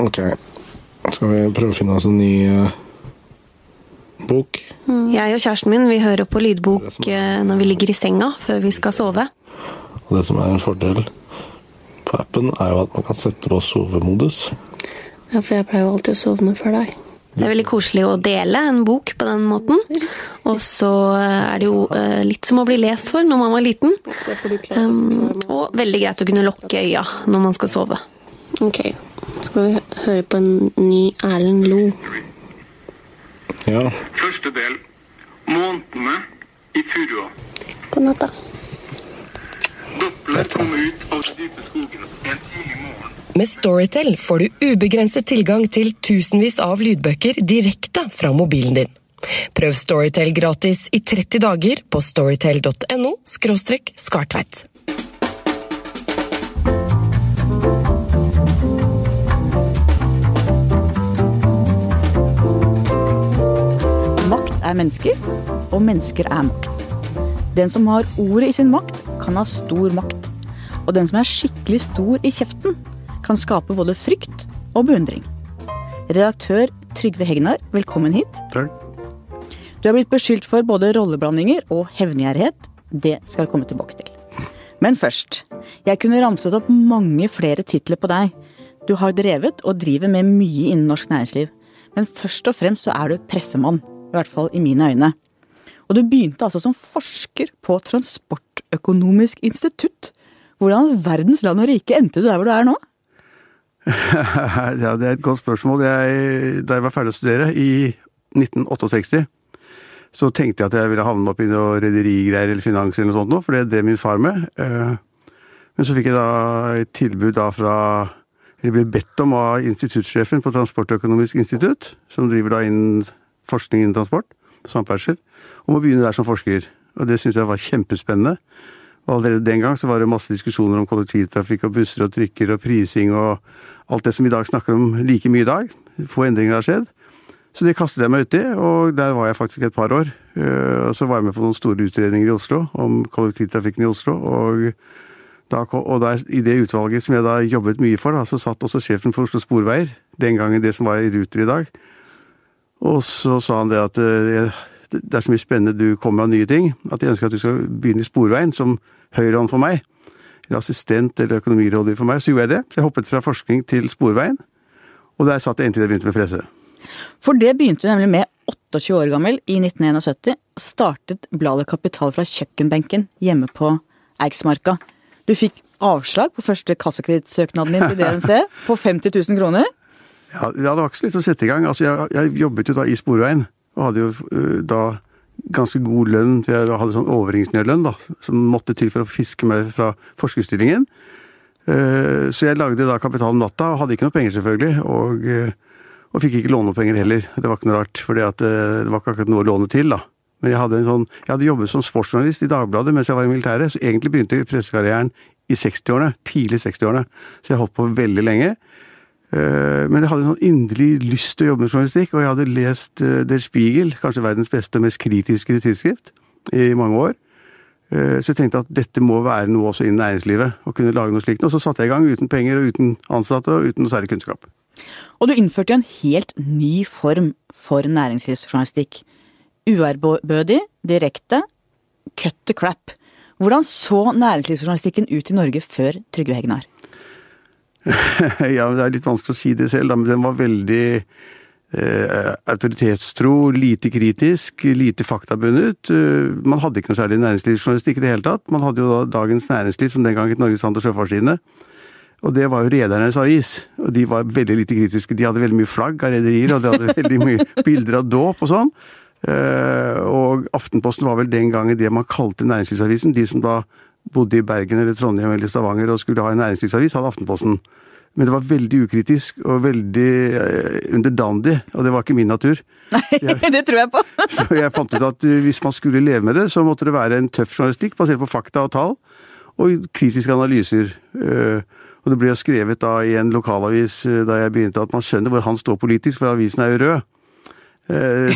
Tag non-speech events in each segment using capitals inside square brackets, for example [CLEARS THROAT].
Ok. Skal vi prøve å finne oss en ny uh, bok? Jeg og kjæresten min vi hører på lydbok er... når vi ligger i senga før vi skal sove. Og det som er en fordel på appen, er jo at man kan sette på sovemodus. Ja, for jeg pleier jo alltid å sovne før deg. Det er veldig koselig å dele en bok på den måten. Og så er det jo eh, litt som å bli lest for når man var liten. Um, og veldig greit å kunne lukke øya når man skal sove. Ok, skal vi høre på en ny Erlend Lo. Ja. Første del. Månedene i furua. God natt, da. Doppler kommer ut av de dype skogene en tidlig morgen. Med Storytel får du ubegrenset tilgang til tusenvis av lydbøker direkte fra mobilen din. Prøv Storytel gratis i 30 dager på storytel.no skartveit. Makt er mennesker, og mennesker er makt. Den som har ordet i sin makt, kan ha stor makt. Og den som er skikkelig stor i kjeften, kan skape både frykt og beundring. Redaktør Trygve Hegnar, velkommen hit. Takk. Du er blitt beskyldt for både rolleblandinger og hevngjerrighet. Det skal vi komme tilbake til. Men først. Jeg kunne ramset opp mange flere titler på deg. Du har drevet og driver med mye innen norsk næringsliv. Men først og fremst så er du pressemann. I hvert fall i mine øyne. Og du begynte altså som forsker på Transportøkonomisk institutt. Hvordan verdens land og rike endte du der hvor du er nå? Ja, det er et godt spørsmål. Jeg, da jeg var ferdig å studere i 1968, så tenkte jeg at jeg ville havne opp i noe rederigreier eller finans eller noe sånt noe, for det drev min far med. Eh, Men så fikk jeg da et tilbud da fra Eller ble bedt om av instituttsjefen på Transportøkonomisk institutt, som driver da innen forskning innen transport, samferdsel, om å begynne der som forsker. Og det syntes jeg var kjempespennende. Og allerede den gang så var det masse diskusjoner om kollektivtrafikk og busser og trykker og prising og alt det som vi i dag snakker om like mye i dag. Få endringer har skjedd. Så det kastet jeg meg uti, og der var jeg faktisk et par år. Eh, Og så var jeg med på noen store utredninger i Oslo om kollektivtrafikken i Oslo. Og, da, og der, i det utvalget som jeg da jobbet mye for, da, så satt også sjefen for Oslo Sporveier, den gangen det som var i Ruter i dag. Og så sa han det at eh, det er så mye spennende du kommer av nye ting, at jeg ønsker at du skal begynne i Sporveien som høyrehånd for meg. Assistent eller økonomirådgiver for meg. Så gjorde jeg det. Jeg hoppet fra forskning til Sporveien. Og der satt jeg inntil jeg begynte med presse. For det begynte du nemlig med 28 år gammel i 1971. og Startet bladet Kapital fra kjøkkenbenken hjemme på Eiksmarka. Du fikk avslag på første kassekredittsøknaden din til DNC [LAUGHS] på 50 000 kroner. Ja, ja, det var ikke så lett å sette i gang. Altså, jeg, jeg jobbet jo da i Sporveien, og hadde jo uh, da ganske god lønn. for Jeg hadde sånn overingeniørlønn da, som måtte til for å fiske meg fra forskerstillingen. Eh, Så jeg lagde da Kapital om natta, og hadde ikke noe penger selvfølgelig. Og, eh, og fikk ikke låne penger heller. Det var ikke noe rart, for det var ikke akkurat noe å låne til. da. Men jeg hadde, sånn, jeg hadde jobbet som sportsjournalist i Dagbladet mens jeg var i militæret, så egentlig begynte pressekarrieren i 60-årene. Tidlig 60-årene. Så jeg holdt på veldig lenge. Eh, Men jeg hadde en sånn inderlig lyst til å jobbe med journalistikk, og jeg hadde lest eh, Der Spiegel, kanskje verdens beste og mest kritiske tidsskrift, i mange år. Eh, Så jeg tenkte at dette må være noe også innen næringslivet, å kunne lage noe slikt. Og så satte jeg i gang uten penger og uten ansatte og uten noe særlig kunnskap. Og du innførte jo en helt ny form for næringslivsjournalistikk. Uærbødig, direkte, cut to crap. Hvordan så næringslivsjournalistikken ut i Norge før Trygve Hegnar? [LAUGHS] ja, Det er litt vanskelig å si det selv, men den var veldig eh, autoritetstro, lite kritisk, lite faktabundet. Eh, man hadde ikke noe særlig næringslivsjournalistikk i det hele tatt. Man hadde jo da Dagens Næringsliv, som den gang het Norges Handel- og. Og det var jo redernes avis, og de var veldig lite kritiske. De hadde veldig mye flagg av rederier, og de hadde veldig mye [LAUGHS] bilder av dåp og sånn. Eh, og Aftenposten var vel den gangen det man kalte næringslivsavisen. De som da bodde i Bergen eller Trondheim eller Stavanger og skulle ha en næringslivsavis, hadde Aftenposten. Men det var veldig ukritisk og veldig eh, underdandig, og det var ikke min natur. Nei, [LAUGHS] det tror jeg på! [LAUGHS] Så jeg fant ut at eh, hvis man skulle leve med det, så måtte det være en tøff journalistikk basert på fakta og tall, og kritiske analyser. Eh, Og det ble jo skrevet da i en lokalavis da jeg begynte at man skjønner hvor han står politisk, for avisen er jo rød.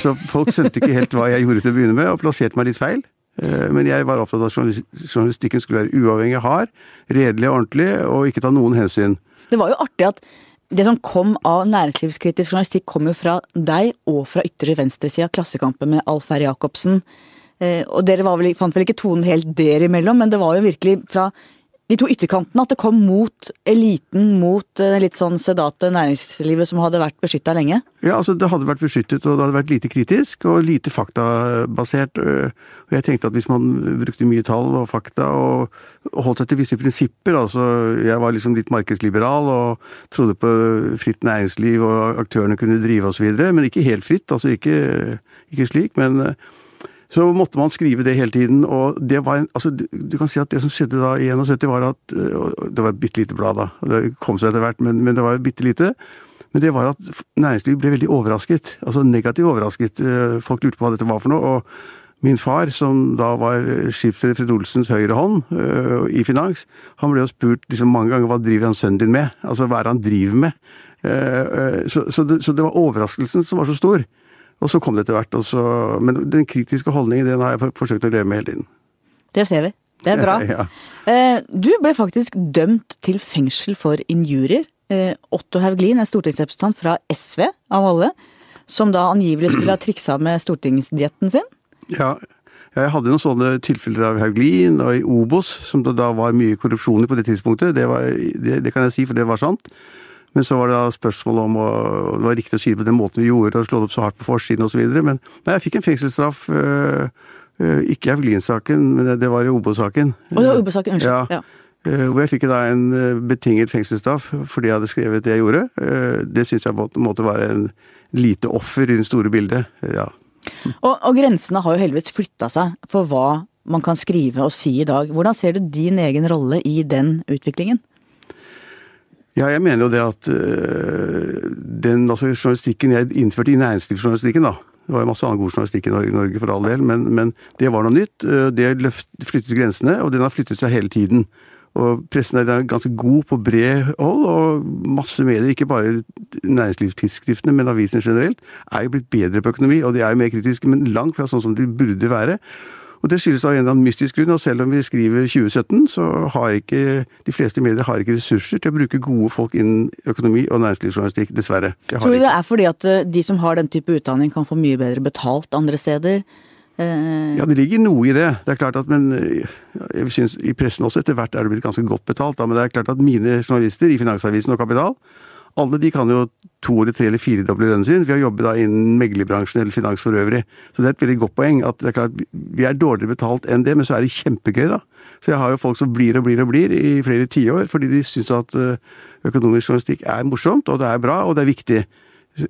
Så folk skjønte ikke helt hva jeg gjorde til å begynne med, og plasserte meg litt feil. Eh, Men jeg var opptatt av at journalistikken skulle være uavhengig, hard, redelig og ordentlig, og ikke ta noen hensyn. Det var jo artig at det som kom av næringslivskritisk journalistikk, kom jo fra deg og fra ytre venstresida, Klassekampen med Alf R. Jacobsen. Eh, og dere vel, fant vel ikke tonen helt der imellom, men det var jo virkelig fra de to ytterkantene at det kom mot eliten, mot eh, litt sånn sedate næringslivet som hadde vært beskytta lenge. Ja, altså Det hadde vært beskyttet, og det hadde vært lite kritisk og lite faktabasert. Og jeg tenkte at hvis man brukte mye tall og fakta og holdt seg til visse prinsipper altså Jeg var liksom litt markedsliberal og trodde på fritt næringsliv og aktørene kunne drive osv., men ikke helt fritt. altså Ikke, ikke slik. men... så måtte man skrive det hele tiden, og det var en, altså, du kan si at det som skjedde da i 71 var at Det var et bitte lite blad da, og det kom seg etter hvert, men, men det var bitte lite. Men det var at næringslivet ble veldig overrasket. Altså negativt overrasket. Eh, Folk lurte på hva dette var for noe. og Min far, som da var skipsreder Fred Olsens høyre hånd øh, i finans, han ble jo spurt liksom mange ganger hva driver han sønnen din med? Altså hva er det han driver med? Uh, uh, så, så, det, så det var overraskelsen som var så stor. Og så kom det etter hvert. og så- Men den kritiske holdningen den har jeg forsøkt å leve med hele tiden. Det ser vi. Det er bra. [LAUGHS] Ja. ja. Du ble faktisk dømt til fengsel for injurier. Eh, Otto Hauglin, en stortingsrepresentant fra SV, av alle, som da angivelig skulle ha triksa med stortingsdietten sin. Ja, jeg hadde noen sånne tilfeller av Hauglin og i Obos, som det da var mye korrupsjon i på det tidspunktet. Det, var, det, det kan jeg si, for det var sant. Men så var det da spørsmål om å, det var riktig å si det på den måten vi gjorde, og slå det opp så hardt på forsiden osv. Men nei, jeg fikk en fengselsstraff. øh, øh, ikke i Hauglin-saken, men det, det var i Obo-saken. Og det var ubesaken, unnskyld. Ja. Ja. Eh, Hvor jeg fikk da en eh, betinget fengselsstraff fordi jeg hadde skrevet det jeg gjorde. Eh, Det syns jeg måte var en lite offer i det store bildet. Ja. Og, og grensene har jo heldigvis flytta seg for hva man kan skrive og si i dag. Hvordan ser du din egen rolle i den utviklingen? Ja, jeg mener jo det at øh, den altså, journalistikken jeg innførte i næringslivsjournalistikken, da Det var jo masse annen god journalistikk i Norge, for all del, men, men det var noe nytt. Øh, Det løft, flyttet grensene, og den har flyttet seg hele tiden. Og pressen er ganske god på bred hold, og masse medier, ikke bare næringslivstidsskriftene, men avisene generelt, er jo blitt bedre på økonomi, og de er jo mer kritiske, men langt fra sånn som de burde være. Og Det skyldes av en eller annen mystisk grunn, og selv om vi skriver 2017, så har ikke de fleste medier har ikke ressurser til å bruke gode folk innen økonomi og næringslivsjournalistikk, dessverre. Har Tror du det ikke. er fordi at eh, de som har den type utdanning kan få mye bedre betalt andre steder? Eh, Ja, det ligger noe i det. Det er klart at, men øh, jeg synes I pressen også etter hvert er det blitt ganske godt betalt. Da, men det er klart at mine journalister i Finansavisen og Kapital, alle de kan jo to eller tre eller firedoble lønnen sin ved å jobbe da innen meglerbransjen eller finans for øvrig. Så det er et veldig godt poeng at det er klart vi er dårligere betalt enn det, men så er det kjempegøy, da. Så jeg har jo folk som blir og blir og blir i flere tiår fordi de syns at øh, økonomisk journalistikk er morsomt, og det er bra, og det er viktig.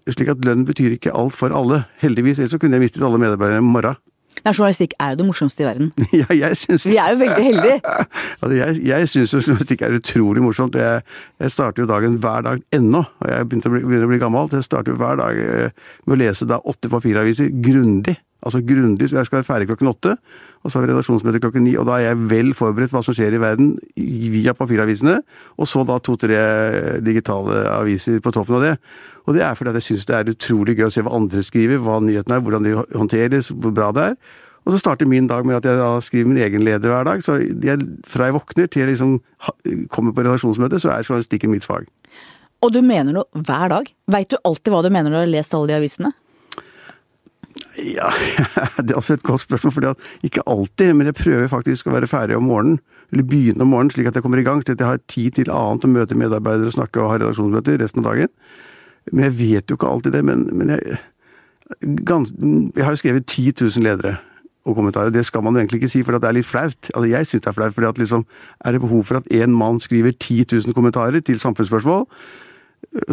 Slik at lønn betyr ikke alt for alle. Heldigvis, ellers så kunne jeg mistet alle medarbeiderne i morgen. Nei, journalistikk er jo det morsomste i verden. [LAUGHS] Ja, jeg syns Vi er jo veldig heldige. [LAUGHS] Altså, jeg jeg syns journalistikk er utrolig morsomt. Jeg, jeg starter jo dagen hver dag ennå, og jeg begynner å bli, begynner å bli gammel. Jeg starter jo hver dag eh, med å lese da åtte papiraviser grundig. Altså grundig, så jeg skal være ferdig klokken åtte. Og så har vi redaksjonsmøte klokken ni, og da er jeg vel forberedt på hva som skjer i verden via papiravisene. Og så da to-tre digitale aviser på toppen av det. Og det er fordi jeg syns det er utrolig gøy å se hva andre skriver, hva nyhetene er, hvordan de håndteres, hvor bra det er. Og så starter min dag med at jeg da skriver min egen leder hver dag. Så jeg, fra jeg våkner til jeg liksom kommer på redaksjonsmøte, så er journalistikken mitt fag. Og du mener noe hver dag. Veit du alltid hva du mener når du har lest alle de avisene? Ja, [LAUGHS] Det er også et godt spørsmål, at ikke alltid, men jeg prøver faktisk å være ferdig om morgenen. Eller begynne om morgenen, slik at jeg kommer i gang. Slik at jeg har tid til annet å møte medarbeidere, og snakke og ha redaksjonsmøter resten av dagen. Men jeg vet jo ikke alltid det. Men, men jeg, gans, jeg har jo skrevet 10 000 ledere og kommentarer. Det skal man jo egentlig ikke si, for det er litt flaut. Altså, jeg syns det er flaut, at liksom, er det behov for at én mann skriver 10 000 kommentarer til samfunnsspørsmål?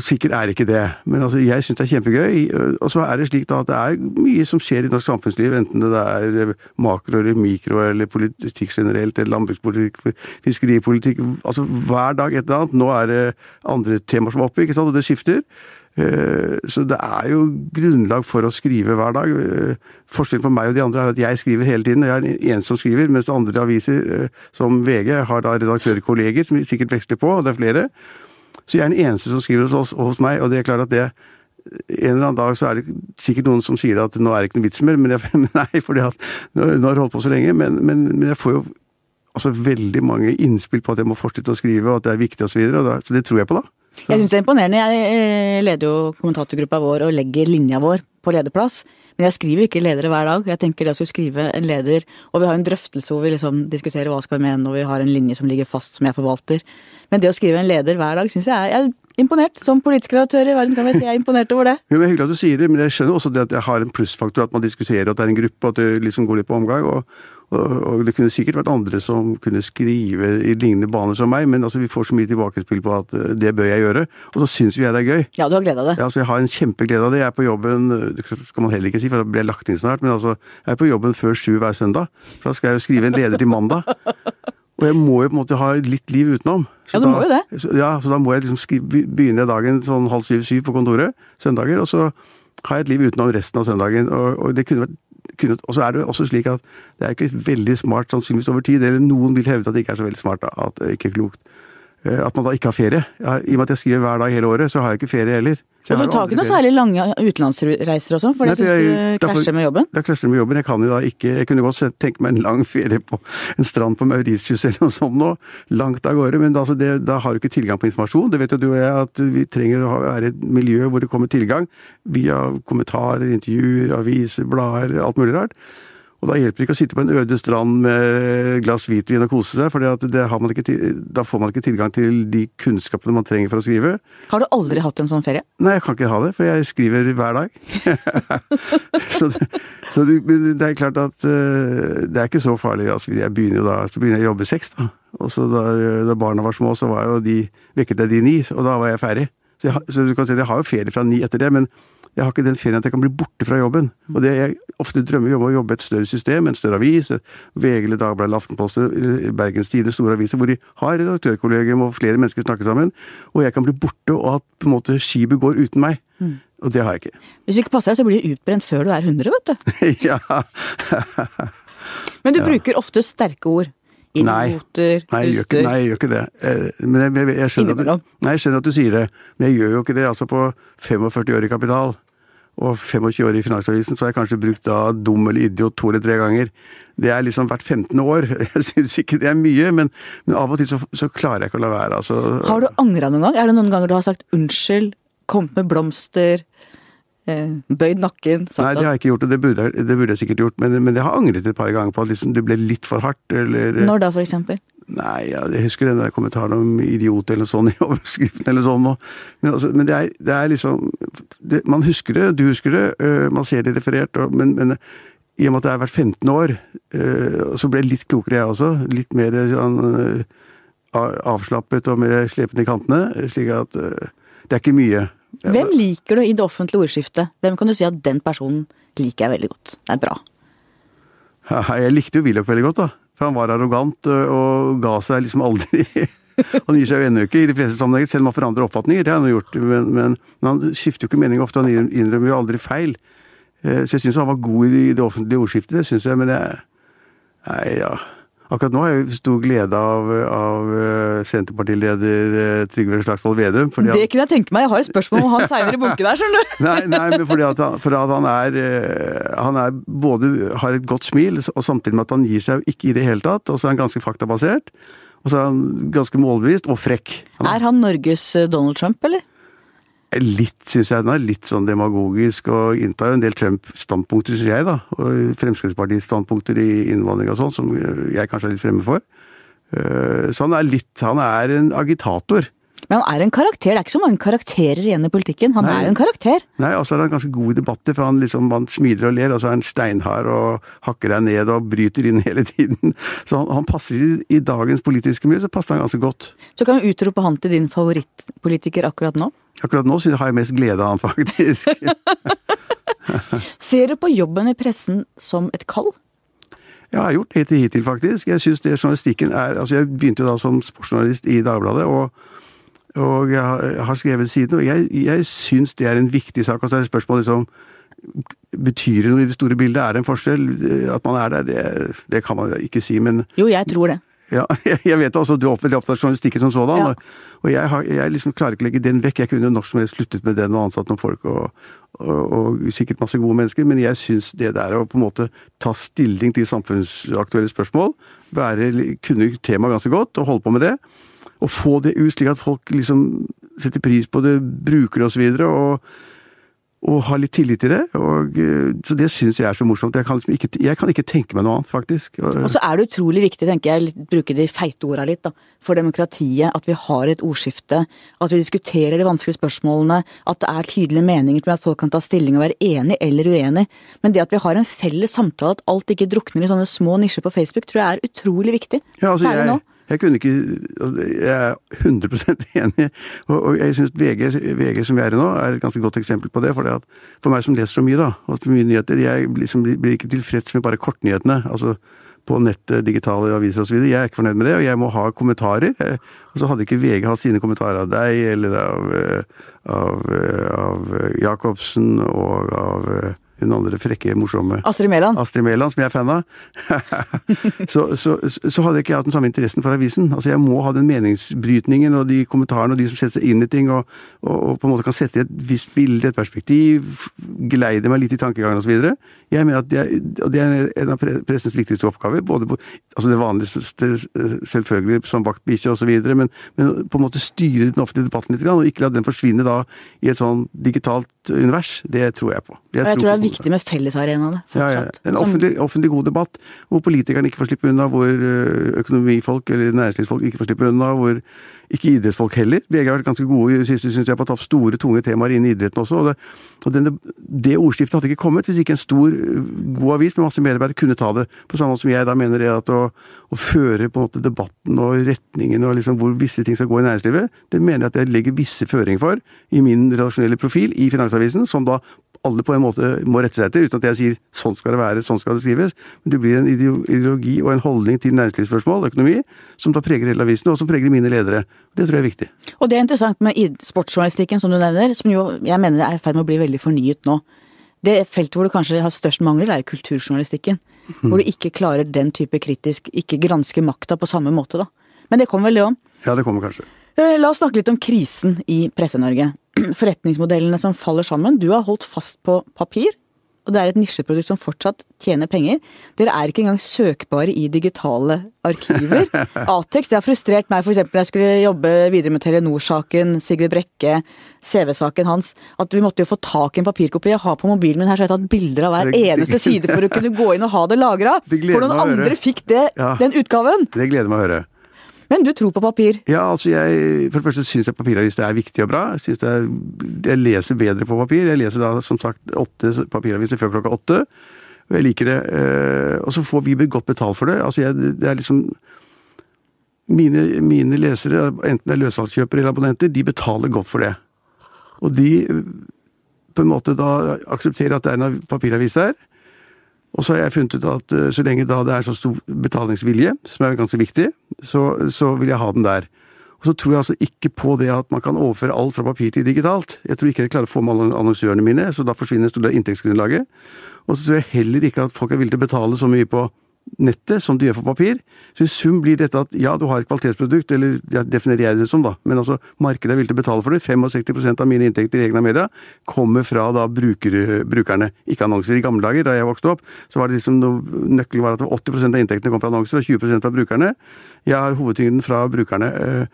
Sikkert er ikke det, men altså, jeg syns det er kjempegøy. Og så er det slik da at det er mye som skjer i norsk samfunnsliv, enten det er makro eller mikro, eller politikk generelt, eller landbrukspolitikk, fiskeripolitikk. Altså hver dag et eller annet. Nå er det andre temaer som er oppe, ikke sant, og det skifter. Eh, Så det er jo grunnlag for å skrive hver dag. Eh, Forskjellen på meg og de andre er at jeg skriver hele tiden, og jeg er en som skriver, mens andre aviser, eh, som VG, har da redaktørkolleger som sikkert veksler på, og det er flere. Så jeg er den eneste som skriver hos, hos meg, og det er klart at det en eller annen dag så er det sikkert noen som sier at nå er det ikke noe vits mer, men jeg, [LAUGHS] nei, fordi at nå, har jeg holdt på så lenge. Men, men, men jeg får jo altså veldig mange innspill på at jeg må fortsette å skrive, og at det er viktig osv. Så, videre, så det tror jeg på, da. Så, Jeg syns det er imponerende. Jeg eh, leder jo kommentatorgruppa vår og legger linja vår på lederplass. Men jeg skriver ikke ledere hver dag. Jeg tenker det å skulle skrive en leder, og vi har en drøftelse hvor vi liksom diskuterer hva skal vi mene, og vi har en linje som ligger fast som jeg forvalter. Men det å skrive en leder hver dag syns jeg er Jeg er imponert. Som politisk redaktør i Verden kan vi si jeg er imponert over det. Jo, men Hyggelig at du sier det, men jeg skjønner også det at jeg har en plussfaktor, at man diskuterer, at det er en gruppe, at det liksom går litt på omgang. og og, det kunne sikkert vært andre som kunne skrive i lignende baner som meg, men altså vi får så mye tilbakespill på at eh, det bør jeg gjøre. Og så syns vi jeg det er gøy. Ja, du har glede av det. Ja, altså Jeg har en kjempeglede av det. Jeg er på jobben det skal man heller ikke si, for da blir jeg lagt inn snart, men altså, jeg er på jobben før sju hver søndag. For da skal jeg jo skrive en leder til mandag. [LAUGHS] Og jeg må jo på en måte ha litt liv utenom. Så Ja, du må jo det. Så, ja, så da må jeg liksom skrive, begynne dagen sånn halv syv-syv på kontoret søndager, og så har jeg et liv utenom resten av søndagen. Og, og det kunne vært kunne, og så er det også slik at det er ikke veldig smart sannsynligvis over tid, eller noen vil hevde at det ikke er så veldig smart, at det ikke er klokt. Eh, At man da ikke har ferie. I og med at jeg skriver hver dag hele året, så har jeg ikke ferie heller. Så Og du tar ikke noe særlig lange utenlandsreiser og sånn, for det syns du krasjer med jobben? Det krasjer med jobben. Jeg kan i dag ikke Jeg kunne godt tenke meg en lang ferie på en strand på Mauritius eller noe sånt nå. Langt av gårde. Men altså det, da har du ikke tilgang på informasjon. Det vet jo du og jeg, at vi trenger å være i et miljø hvor det kommer tilgang. Via kommentarer, intervjuer, aviser, blader, alt mulig rart. Og da hjelper det ikke å sitte på en øde strand med glass hvitvin og kose seg, for da får man ikke tilgang til de kunnskapene man trenger for å skrive. Har du aldri hatt en sånn ferie? Nei, jeg kan ikke ha det, for jeg skriver hver dag. så [LAUGHS] så det, det er klart at eh, det er ikke så farlig. Altså, jeg begynner jo da, så begynner jeg å jobbe seks, da. Og så da, da barna var små, så var jo de vekket jeg de ni, og da var jeg ferdig. Så, jeg, så du kan si at jeg har jo ferie fra ni etter det, men jeg har ikke den ferien at jeg kan bli borte fra jobben. Og det jeg ofte drømmer om å jobbe i et større system, en større avis, VG eller Dagbladet eller Aftenposten, Bergens Tidende, store aviser, hvor de har redaktørkollegium og flere mennesker snakker sammen, og jeg kan bli borte, og at på en måte skipet går uten meg. Og det har jeg ikke. Hvis du ikke passer deg, så blir du utbrent før du er 100, vet du. [LAUGHS] ja. Men du bruker ofte sterke ord. Nei. Idioter, Nei, ikke, duster. nei, jeg gjør ikke det. Eh, Men jeg, jeg, jeg, skjønner du, nei, jeg skjønner at du sier det, men jeg gjør jo ikke det. Altså På 45 år i Kapital og 25 år i Finansavisen, så har jeg kanskje brukt da dum eller idiot to eller tre ganger. Det er liksom hvert 15. år. [LAUGHS] Jeg syns ikke det er mye, men, men av og til så, så klarer jeg ikke å la være. Altså, Har du angra noen gang? Er det noen ganger du har sagt unnskyld, kommet med blomster, bøyd nakken? sagt Nei, det har jeg ikke gjort, og det burde, det burde jeg sikkert gjort, men, men jeg har angret et par ganger på at liksom det ble litt for hardt, eller Når da, for eksempel? Nei, ja, jeg husker den der kommentaren om idiot eller noe sånt i [LAUGHS] overskriften eller sånn. Men, altså, men det, er, det er liksom det, Man husker det, du husker det, øh, man ser det referert, og, men, men i og med at det er hvert 15 år, øh, så ble jeg litt klokere jeg også. Litt mer sånn øh, avslappet og mer slepen i kantene. Slik at det er ikke mye. Hvem liker du i det offentlige ordskiftet? Hvem kan du si at den personen liker jeg veldig godt? Det er bra. Jeg likte jo Willoch veldig godt, da. For han var arrogant og ga seg liksom aldri. [LAUGHS] Han gir seg jo ennå ikke i de fleste sammenhenger, selv om han forandrer oppfatninger. Det har han jo gjort, men, men, men han skifter jo ikke mening ofte. Han innrømmer jo aldri feil. Eh, Så jeg syns han var god i det offentlige ordskiftet, det syns jeg, men jeg Nei, ja. Akkurat nå har jeg stor glede av, av eh, Senterpartileder eh, Trygve Slagsvold Vedum. fordi Det kunne jeg tenke meg. Jeg har et spørsmål om han seinere i bunken der, skjønner du. [LAUGHS] Nei, nei, men fordi at han, for at han er eh, Han er både har et godt smil, og samtidig med at han gir seg ikke i det hele tatt. Og så er han ganske faktabasert. Og så er han ganske målbevisst og frekk. Han Er han Norges Donald Trump, eller? Litt, syns jeg, den er litt sånn demagogisk og inntar jo en del Trump-standpunkter, syns jeg, da. Og Fremskrittspartiets standpunkter i innvandring og sånn, som jeg kanskje er litt fremme for. Eh, Så han er litt Han er en agitator. Men han er en karakter. Det er ikke så mange karakterer igjen i politikken. Han Nei. er jo en karakter. Nei, altså er han ganske god i debatter, for han liksom man smiler og ler, og så er han steinhard og hakker deg ned og bryter inn [LAUGHS] hele tiden. Så han, han passer i, i dagens politiske miljø, så passer han ganske godt. Så kan vi utrope han til din favorittpolitiker akkurat nå. Akkurat nå jeg har jeg mest glede av han, faktisk. [LAUGHS] Ser du på jobben i pressen som et kall? Jeg har gjort det hittil, faktisk. Jeg synes det journalistikken er Altså, jeg begynte da som sportsjournalist i Dagbladet, og, og jeg har- skrevet siden, og jeg, jeg syns det er en viktig sak. Og så er det spørsmålet liksom Betyr det noe i det store bildet? Er det en forskjell? At man er der, det, det kan man ikke si, men Jo, jeg tror det. Ja, [LAUGHS] jeg vet også du er veldig opptatt av journalistikken som sådan. Ja. Og, jeg, har, jeg liksom klarer ikke å legge den vekk. Jeg kunne når som helst sluttet med den og ansatt noen folk, og, og, og sikkert masse gode mennesker, men jeg syns det der å på en måte ta stilling til samfunnsaktuelle spørsmål, være, kunne temaet ganske godt, og holde på med det, og få det ut slik at folk liksom setter pris på det, bruker det osv., og, så og, og har litt tillit til det. Og, eh, så det syns jeg er så morsomt. Jeg kan, liksom ikke, jeg kan ikke tenke meg noe annet, faktisk. Og, så er det utrolig viktig, tenker jeg, bruke de feite orda litt, da, for demokratiet, at vi har et ordskifte, at vi diskuterer de vanskelige spørsmålene, at det er tydelige meninger til at folk kan ta stilling og være enig eller uenig. Men det at vi har en felles samtale, at alt ikke drukner i sånne små nisjer på Facebook, tror jeg er utrolig viktig. Ja, altså, Særlig jeg, nå. Jeg kunne ikke Jeg er 100 [LAUGHS] enig, og, og jeg syns VG, VG som vi er i nå, er et ganske godt eksempel på det. For, at, for meg som leser så mye, da, og mye nyheter, jeg liksom blir ikke tilfreds med bare kortnyhetene. altså på nettet, digitale aviser osv. Jeg er ikke fornøyd med det, og jeg må ha kommentarer. Og så hadde ikke VG hatt sine kommentarer av deg, eller av, eh, av, eh, av eh, Jacobsen og av eh, hun andre frekke, morsomme Astrid Mæland. Astrid Mæland, som jeg er fan av, [LAUGHS] så, så, så hadde ikke jeg hatt den samme interessen for avisen. Altså Jeg må ha den meningsbrytningen og de kommentarene og de som setter seg inn i ting, og, og, og på en måte kan sette i et visst bilde, et perspektiv, geleide meg litt i tankegangen osv. Jeg mener at det er, det er en av pressens viktigste oppgaver. både på, altså Det vanlige selvfølgelig som vaktbikkje osv., men, men på en måte styre den offentlige debatten litt, og ikke la den forsvinne da i et sånn digitalt univers. Det tror jeg på. Og jeg tror det er viktig med fellesarenaene, ja, ja. En offentlig, offentlig god debatt, hvor politikerne ikke får slippe unna, hvor økonomifolk eller næringslivsfolk ikke får slippe unna, hvor ikke idrettsfolk heller. VG har vært ganske gode i det siste, synes jeg, på å ta opp store, tunge temaer innen idretten også. Og det, og denne, det ordskiftet hadde ikke kommet hvis ikke en stor, god avis med masse medarbeidere kunne ta det. På samme måte som jeg da mener det at å, å føre på en måte debatten og retningen og liksom hvor visse ting skal gå i næringslivet, det mener jeg at jeg legger visse føringer for i min redaksjonelle profil i Finansavisen, som da alle på en måte må rette seg etter, uten at jeg sier sånn skal det være, sånn skal det skrives. Men det blir en ideologi og en holdning til næringslivsspørsmål, økonomi, som da preger hele avisen, og som preger mine ledere. Det tror jeg er viktig. Og det er interessant med sportsjournalistikken, som du nevner, som jo jeg mener er i ferd med å bli veldig fornyet nå. Det feltet hvor det kanskje har størst mangler, er jo kulturjournalistikken. Hvor du ikke klarer den type kritisk, ikke granske makta på samme måte, da. Men det kommer vel det òg. Ja, det kommer kanskje. Eh, La oss snakke litt om krisen i Presse-Norge. [CLEARS THROAT] Forretningsmodellene som faller sammen. Du har holdt fast på papir, og det er et nisjeprodukt som fortsatt tjener penger. Dere er ikke engang søkbare i digitale arkiver. [LAUGHS] Atex det har frustrert meg f.eks. da jeg skulle jobbe videre med Telenor-saken, Sigrid Brekke, CV-saken hans, at vi måtte jo få tak i en papirkopi. Jeg har på mobilen min her så jeg har tatt bilder av hver eneste side for å kunne gå inn og ha det lagra. [LAUGHS] For noen andre fikk det, Ja. den utgaven. Det gleder meg å høre. Men du tror på papir. Ja, altså jeg, For det første syns jeg papiravis er viktig og bra. Jeg, synes jeg leser bedre på papir. Jeg leser da som sagt åtte papiraviser før klokka åtte. Og jeg liker det. eh, Og så får vi godt betalt for det. Altså jeg, det er liksom mine, mine lesere, enten det er løssalgskjøpere eller abonnenter, de betaler godt for det. Og de eh, på en måte da aksepterer at det er en papiravis der. Og så har jeg funnet ut at eh, så lenge da det er så stor betalingsvilje, som er ganske viktig, så, så vil jeg ha den der. Og så tror jeg altså ikke på det at man kan overføre alt fra papir til digitalt. Jeg tror ikke jeg klarer å få med alle annonsørene mine, så da forsvinner en stor del av inntektsgrunnlaget. Og så tror jeg heller ikke at folk er villige til å betale så mye på nettet som du gjør for papir. Så i sum blir dette at ja, du har et kvalitetsprodukt, eller ja, definerer jeg det som, da, men altså markedet er villig til å betale for det. 65% av mine inntekter i egne media kommer fra da bruker, brukerne, ikke annonser. I gamle dager, da jeg vokste opp, så var det liksom nøkkelen var at 80 av inntektene kom fra annonser, og 20% av brukerne. Jeg har hovedtyngden fra brukerne. eh,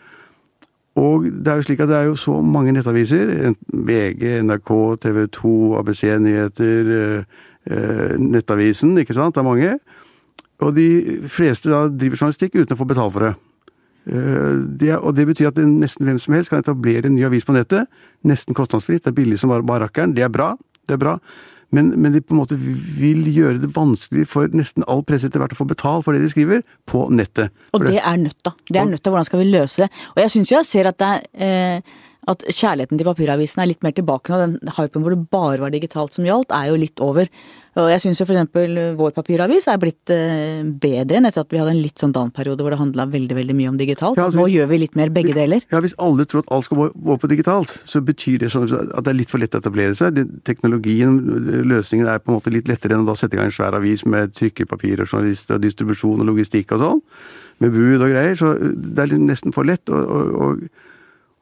Og det er jo slik at det er jo så mange nettaviser. VG, NRK, TV 2, ABC Nyheter, eh, eh, Nettavisen, ikke sant. Det er mange. Og de fleste da driver journalistikk uten å få betalt for det. Eh, Det, og det betyr at nesten hvem som helst kan etablere en ny avis på nettet. Nesten kostnadsfritt. Det er billig som bare bare rakkeren. Det er bra. Det er bra. Men, men de på en måte vil gjøre det vanskelig for nesten all presse etter hvert å få betalt for det de skriver, på nettet. Og det er nødt, da. Det er nødt til hvordan skal vi løse det. Og jeg syns jo jeg ser at det er eh, at kjærligheten til papiravisen er litt mer tilbake nå. Den hypen hvor det bare var digitalt som gjaldt, er jo litt over. Og jeg syns jo for eksempel vår papiravis er blitt eh, bedre enn etter at vi hadde en litt sånn down-periode hvor det handla veldig veldig mye om digitalt. Ja, altså, Nå hvis- gjør vi litt mer begge deler. Ja, Hvis alle tror at alt skal gå- gå på digitalt, så betyr det sånn at det er litt for lett å etablere seg. Teknologien, løsningen er på en måte litt lettere enn å da sette i gang en svær avis med trykkepapir og journalister og distribusjon og logistikk og sånn. med bud og greier, så det er nesten for lett. og, og, og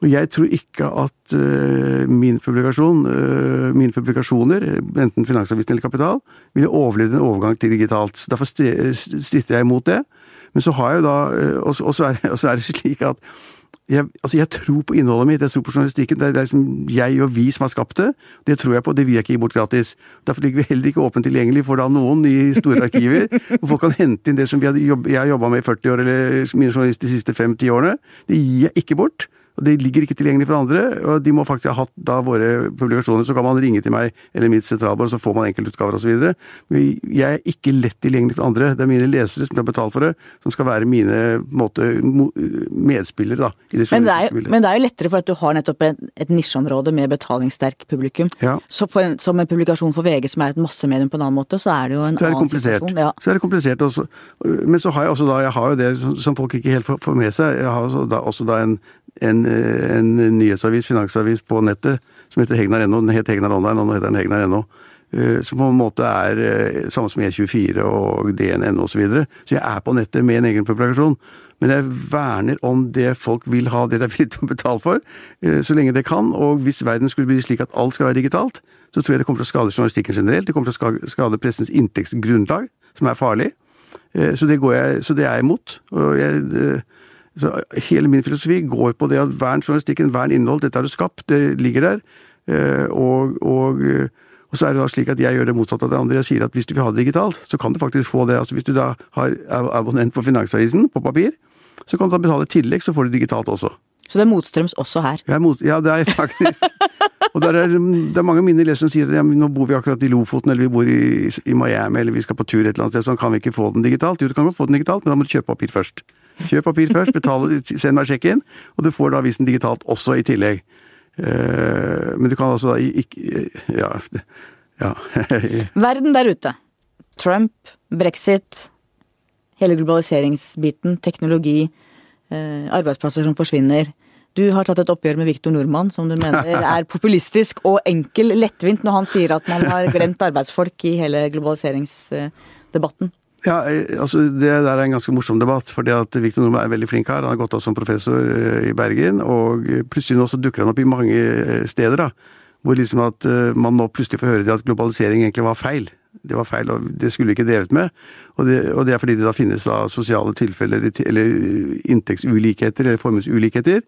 og jeg tror ikke at uh, min publikasjon, uh, mine publikasjoner, enten Finansavisen eller Kapital, ville overlevd en overgang til digitalt. Derfor stritter jeg imot det. Men så har jeg jo da Og så er, [LAUGHS] er, det slik at jeg, altså jeg tror på innholdet mitt, jeg tror på journalistikken. Det er, det er liksom jeg og vi som har skapt det. Det tror jeg på, det vil jeg ikke gi bort gratis. Derfor ligger vi heller ikke åpent tilgjengelig for da noen i store arkiver. [LAUGHS] hvor folk kan hente inn det som jobb, jeg har jobba med i 40 år, eller mine journalister de siste 5-10 årene. Det gir jeg ikke bort. Og Det ligger ikke tilgjengelig for andre, og de må faktisk ha hatt da våre publikasjoner. Så kan man ringe til meg eller mitt sentralbord, så får man enkeltutgaver osv. Men jeg er ikke lett tilgjengelig for andre. Det er mine lesere som har betalt for det, som skal være mine måte, medspillere. da. Det men, det jo, men, det er jo lettere for at du har nettopp et, et nisjeområde med betalingssterk publikum. Ja. Så en, som en publikasjon for VG som er et massemedium på en annen måte, så er det jo en annen situasjon. Ja. Så er det komplisert. Også. Men så har jeg også da, jeg har jo det som, folk ikke helt får med seg. Jeg har også da, også da en en, en nyhetsavis, finansavis, på nettet som heter Hegnar.no. Den het Hegnar Online, og nå heter den Hegnar.no. Eh, som på en måte er eh, samme som E24 og DNN osv. Så, videre. så jeg er på nettet med en egen publikasjon. Men jeg verner om det folk vil ha, det de er villige til å betale for, eh, så lenge det kan. Og hvis verden skulle bli slik at alt skal være digitalt, så tror jeg det kommer til å skade journalistikken generelt. Det kommer til å skade pressens inntektsgrunnlag, som er farlig. Så det, jeg, så det er jeg imot. Og jeg så hele min filosofi går på det at vern journalistikken, vern innhold, dette er det skapt, det ligger der. Eh, og, og, eh, og, så er det da slik at jeg gjør det motsatte av det andre. Jeg sier at hvis du vil ha det digitalt, så kan du faktisk få det. Altså Hvis du da har abonnent på Finansavisen på papir, så kan du da betale tillegg, så får du digitalt også. Så det er motstrøms også her? Mot, ja, det er faktisk. [LAUGHS] og er, det er mange av mine lesere som sier at ja, nå bor vi akkurat i Lofoten, eller vi bor i, i Miami, eller vi skal på tur et eller annet sted, så kan vi ikke få den digitalt. Jo, du kan godt få den digitalt, men da må du kjøpe papir først. Kjøp papir først, betale, send meg sjekken, og du får da avisen digitalt også i tillegg. Uh, men du kan altså da ikke Ja. ja. [LAUGHS] Verden der ute. Trump, brexit, hele globaliseringsbiten, teknologi, uh, arbeidsplasser som forsvinner. Du har tatt et oppgjør med Viktor Nordmann, som du mener [LAUGHS] er populistisk og enkel, lettvint, når han sier at man har glemt arbeidsfolk i hele globaliseringsdebatten. Ja, eh, altså Det der er en ganske morsom debatt. fordi at Victor Nordmann er veldig flink her. Han har gått av som professor eh, i Bergen. Og plutselig nå så dukker han opp i mange eh, steder. da, Hvor liksom at man nå plutselig får høre at globalisering egentlig var feil. Det var feil, og det skulle vi ikke drevet med. Og det, og det er fordi det da finnes da sosiale tilfeller, eller inntektsulikheter, eller formuesulikheter,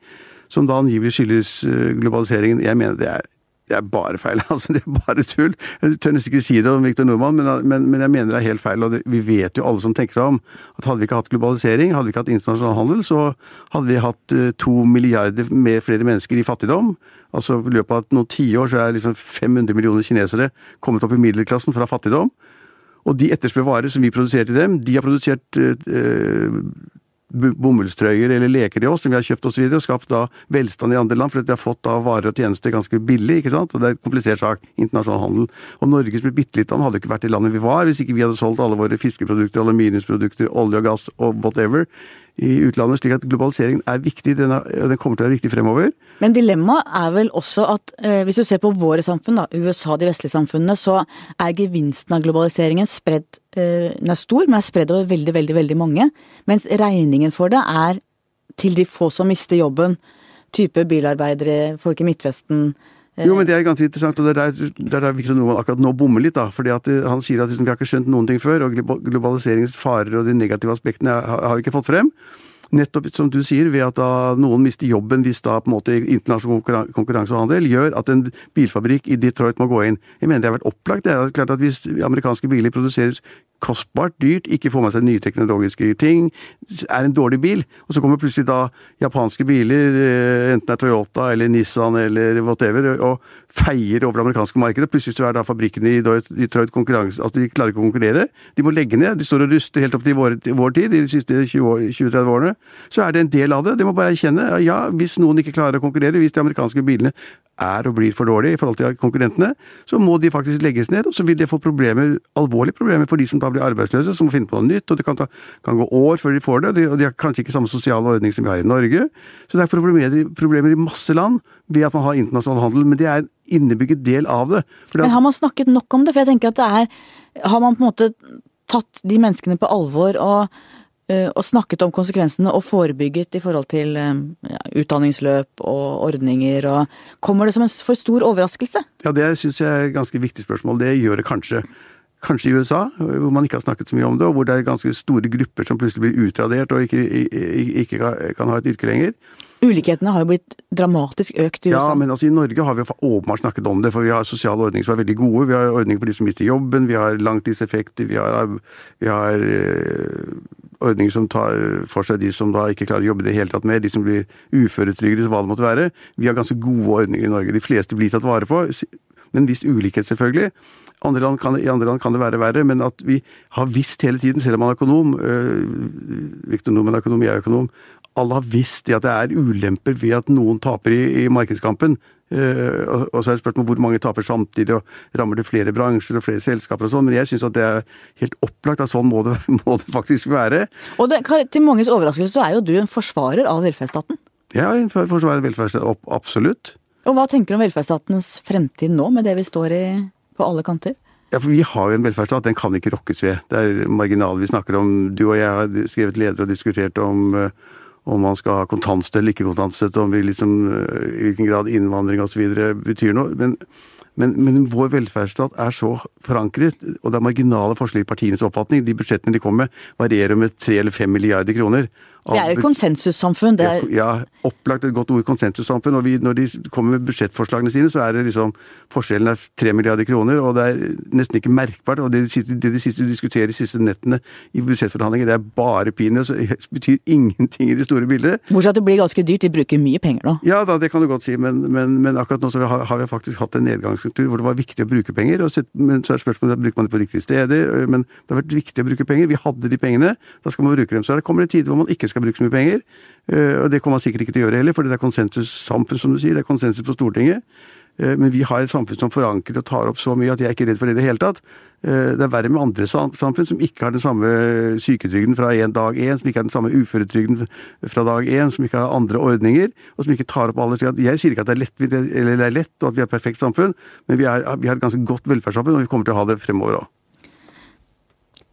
som da angivelig skyldes globaliseringen. Jeg mener det er det er bare feil. [LAUGHS] altså Det er bare tull. Jeg tør nesten ikke si det om Victor Nordmann, men, men, men, jeg mener det er helt feil. og det, Vi vet jo alle som tenker om at hadde vi ikke hatt globalisering, hadde vi ikke hatt internasjonal handel, så hadde vi hatt uh, to milliarder med flere mennesker i fattigdom. Altså I løpet av noen tiår så er liksom 500 millioner kinesere kommet opp i middelklassen fra fattigdom. Og de etterspør varer som vi produserer til dem. De har produsert uh, bomullstrøyer eller leker til oss som vi har kjøpt osv. Og, og skapt da velstand i andre land fordi vi har fått da varer og tjenester ganske billig. ikke sant? Og Det er en komplisert sak, internasjonal handel. Og Norge som et bitte lite land hadde ikke vært det landet vi var hvis ikke vi hadde solgt alle våre fiskeprodukter, aluminiumsprodukter, olje og gass og whatever i utlandet, slik at globaliseringen er viktig, den, er, den kommer til å være riktig fremover. Men dilemmaet er vel også at eh, hvis du ser på våre samfunn, da, USA, de vestlige samfunnene, så er gevinsten av globaliseringen spredd eh, Den er stor, men er spredd over veldig, veldig, veldig mange. Mens regningen for det er til de få som mister jobben. Type bilarbeidere, folk i Midtvesten, jo, men det er ganske interessant, og det er der, der, der Victor Nordmann akkurat nå bommer litt. da, fordi at eh, Han sier at liksom, vi har ikke skjønt noen ting før, og globaliseringens farer og de negative aspektene har vi ikke fått frem. Nettopp som du sier, ved at da noen mister jobben hvis da på en måte internasjonal konkurranse og handel gjør at en bilfabrikk i Detroit må gå inn. Jeg mener det har vært opplagt. Det er klart at Hvis amerikanske biler produseres kostbart, dyrt, ikke får med seg nye teknologiske ting, er en dårlig bil. Og så kommer plutselig da japanske biler, eh, enten det er Toyota eller Nissan eller whatever, og feier over det amerikanske markedet. Plutselig så er da fabrikkene i Detroit konkurranse, altså de klarer ikke å konkurrere. De må legge ned. De står og ruster helt opp til vår, vår tid, de siste 20-30 årene. Så er det en del av det. De må bare erkjenne. Ja, hvis noen ikke klarer å konkurrere, hvis de amerikanske bilene er og blir for dårlige i forhold til konkurrentene, så må de faktisk legges ned. Og så vil det få problemer, alvorlige problemer for de som da blir arbeidsløse, som må finne på noe nytt. og Det kan, ta, kan gå år før de får det, og de, de har kanskje ikke samme sosiale ordning som vi har i Norge. Så det er problemer, problemer i masse land ved at man har internasjonal handel, men det er en innebygget del av det. Da, men har man snakket nok om det? For jeg tenker at det er Har man på en måte tatt de menneskene på alvor og eh, og snakket om konsekvensene og forebygget i forhold til eh, ja, utdanningsløp og ordninger og Kommer det som en for stor overraskelse? Ja, det syns jeg er et ganske viktig spørsmål. Det gjør det kanskje. Kanskje i USA, hvor man ikke har snakket så mye om det, og hvor det er ganske store grupper som plutselig blir utradert og ikke, ikke kan ha et yrke lenger. Ulikhetene har jo blitt dramatisk økt i USA. Ja, men altså i Norge har vi åpenbart snakket om det, for vi har sosiale ordninger som er veldig gode. Vi har ordninger for de som mister jobben, vi har langtidseffekter, vi har, vi har øh, ordninger som tar for seg de som da ikke klarer å jobbe i det hele tatt mer, de som blir uføretrygdet, hva det måtte være. Vi har ganske gode ordninger i Norge. De fleste blir tatt vare på, men en viss ulikhet selvfølgelig. Andre land kan, I andre land kan det være verre, men at vi har visst hele tiden, selv om man er økonom øh, Victor Nordmann er økonom, jeg er økonom, alle har visst at det er ulemper ved at noen taper i, i markedskampen. Øh, og, og, så er det spørsmål hvor mange taper samtidig, og rammer det flere bransjer og flere selskaper og sånn. Men jeg syns at det er helt opplagt at sånn må det, [LAUGHS] må det faktisk være. Og det, til manges overraskelse så er jo du en forsvarer av velferdsstaten? Ja, en forsvarer velferdsstaten. Absolutt. Og hva tenker du om velferdsstatens fremtid nå, med det vi står i på alle kanter? Ja, for Vi har jo en velferdsstat, den kan ikke rokkes ved. Det er marginal vi snakker om. Du og jeg har skrevet leder og diskutert om uh, om man skal ha kontantstøtte eller ikke kontantstøtte, om vi liksom, eh, i hvilken grad innvandring osv. betyr noe. Men, men, men, vår velferdsstat er så forankret, og det er marginale forskjeller i partienes oppfatning. De budsjettene de kommer med, varierer med tre eller fem milliarder kroner. Vi er et konsensussamfunn. Det er... Ja, opplagt et godt ord, konsensussamfunn. Og vi, når de kommer med budsjettforslagene sine, så er det liksom Forskjellen er tre milliarder kroner, og det er nesten ikke merkbart. Og det de, siste, det de siste diskuterer de siste nettene i budsjettforhandlinger, det er bare peanuts. Så [LAUGHS] det betyr ingenting i det store bildet. Bortsett at det blir ganske dyrt. De bruker mye penger nå. Ja da, det kan du godt si, men, men, men akkurat nå så har, har, vi faktisk hatt en nedgangsstruktur hvor det var viktig å bruke penger. Så, men så er spørsmålet bruker man det på riktige steder. Men det har vært viktig å bruke penger. Vi hadde de pengene, da skal man bruke dem. Så det kommer en tid hvor man ikke skal skal bruke så mye penger. Eh, og det kommer man sikkert ikke til å gjøre heller, for det er konsensussamfunn, som du sier. Det er konsensus på Stortinget. Eh, men vi har et samfunn som forankrer og tar opp så mye at jeg er ikke redd for det i det hele tatt. Eh, det er verre med andre samfunn som ikke har den samme syketrygden fra en dag én, som ikke har den samme uføretrygden fra dag én, som ikke har andre ordninger, og som ikke tar opp alle. Jeg sier ikke at det er lett, eller det er lett og at vi har et perfekt samfunn, men vi, er, vi har et ganske godt velferdssamfunn, og vi kommer til å ha det fremover òg.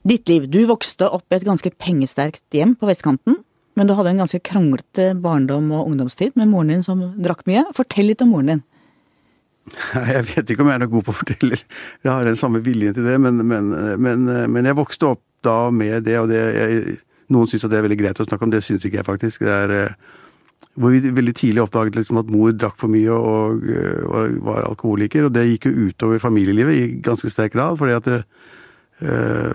Ditt liv. Du vokste opp i et ganske pengesterkt hjem på vestkanten. Men du hadde en ganske kranglete barndom og ungdomstid med moren din som drakk mye. Fortell litt om moren din. [LAUGHS] Jeg vet ikke om jeg er noe god på å fortelle. Jeg har den samme viljen til det, men, men, men, men jeg vokste opp da med det, og det jeg, Noen syns det er veldig greit å snakke om, det syns ikke jeg faktisk. Det er eh, hvor vi veldig tidlig oppdaget liksom at mor drakk for mye og, og var alkoholiker. Og det gikk jo utover familielivet i ganske sterk grad. fordi at det, Uh,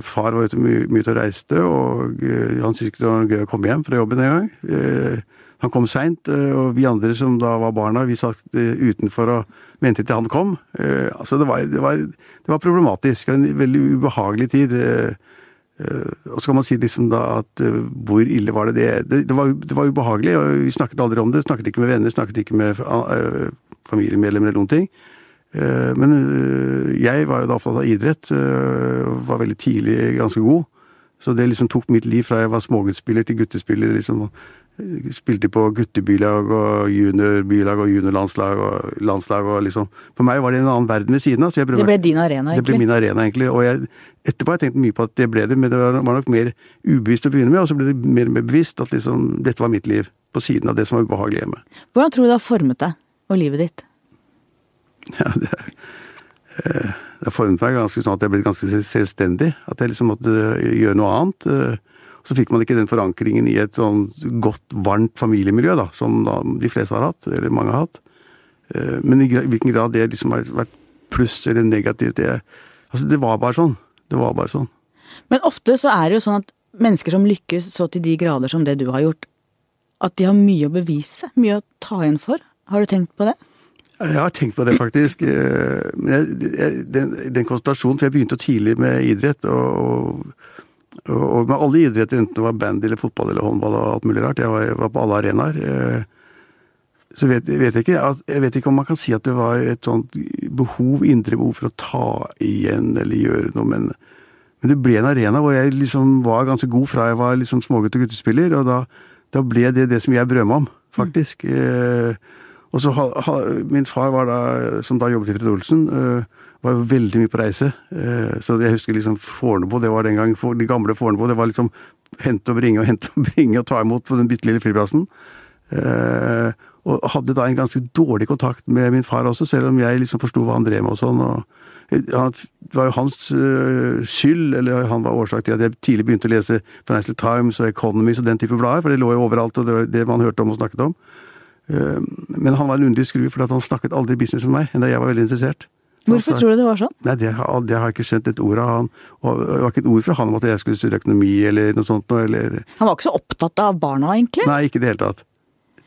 far var ute mye, mye til å reiste, og uh, han syntes ikke det var gøy å komme hjem fra jobben en gang. Uh, han kom seint, og vi andre som da var barna, vi satt utenfor og ventet til han kom. altså det var, det, var, det var, problematisk. En veldig ubehagelig tid. og så kan man si liksom da at hvor ille var det det? Det, var, det var ubehagelig, og vi snakket aldri om det. Snakket ikke med venner, snakket ikke med familiemedlemmer eller noen ting. Eh, men eh, jeg var jo da opptatt av idrett, eh, var veldig tidlig ganske god. Så det liksom tok mitt liv fra jeg var småguttspiller til guttespiller. liksom Spilte på guttebylag og juniorbylag og juniorlandslag og landslag og liksom For meg var det en annen verden ved siden av. det ble din arena, egentlig? Det ble min arena, egentlig. Og jeg, etterpå har jeg tenkt mye på at det ble det, men det var, var nok mer ubevisst å begynne med, og så ble det mer og mer bevisst at liksom dette var mitt liv. På siden av det som var ubehagelig hjemme. Hvordan tror du det har formet deg og livet ditt? [LAUGHS] Ja, det, eh, det har formet meg ganske sånn at jeg ble ganske selvstendig. At jeg liksom måtte gjøre noe annet. Eh, så fikk man ikke den forankringen i et sånn godt, varmt familiemiljø, da, som da de fleste har hatt, eller mange har hatt. Eh, men i hvilken grad det liksom har vært pluss eller negativt, det, altså det var bare sånn. Det var bare sånn. Men ofte så er det jo sånn at mennesker som lykkes så til de grader som det du har gjort, at de har mye å bevise, mye å ta igjen for. Har du tenkt på det? Jeg har tenkt på det, faktisk. Eh, den, den konsentrasjonen For jeg begynte tidlig med idrett. og, og med alle idretter, enten det var band eller fotball eller håndball og alt mulig rart. Jeg var, var på alle arenaer. Eh, så vet, vet jeg, ikke, jeg vet ikke om man kan si at det var et sånt behov, indre behov for å ta igjen eller gjøre noe, men, men det ble en arena hvor jeg liksom var ganske god fra jeg var liksom smågutt og guttespiller, og da, da, ble det det som jeg brød meg om, faktisk. Mm. Og så ha, ha, Min far, da, som da jobbet i Fred Olsen, uh, var jo veldig mye på reise. Uh, så jeg husker liksom Fornebu, det var den gang, for, de gamle Fornebu, det var liksom hente og bringe og hente og [LAUGHS] bringe og ta imot på den bitte lille flyplassen. Uh, og hadde da en ganske dårlig kontakt med min far også, selv om jeg liksom forsto hva han drev med og sånn. og han, det var jo hans uh, skyld, eller han var årsak til at jeg tidlig begynte å lese Financial Times og Economies og den type blader, for det lå jo overalt, og det var det man hørte om og snakket om. Uh, men han var en underlig skrue, for han snakket aldri business med meg, enda jeg var veldig interessert. Hvorfor tror du det var sånn? Nei, det, har- det har jeg ikke skjønt et ord av han. Og det var ikke et ord fra han om at jeg skulle studere økonomi eller noe sånt eller Han var ikke så opptatt av barna, egentlig. Nei, ikke i det hele tatt.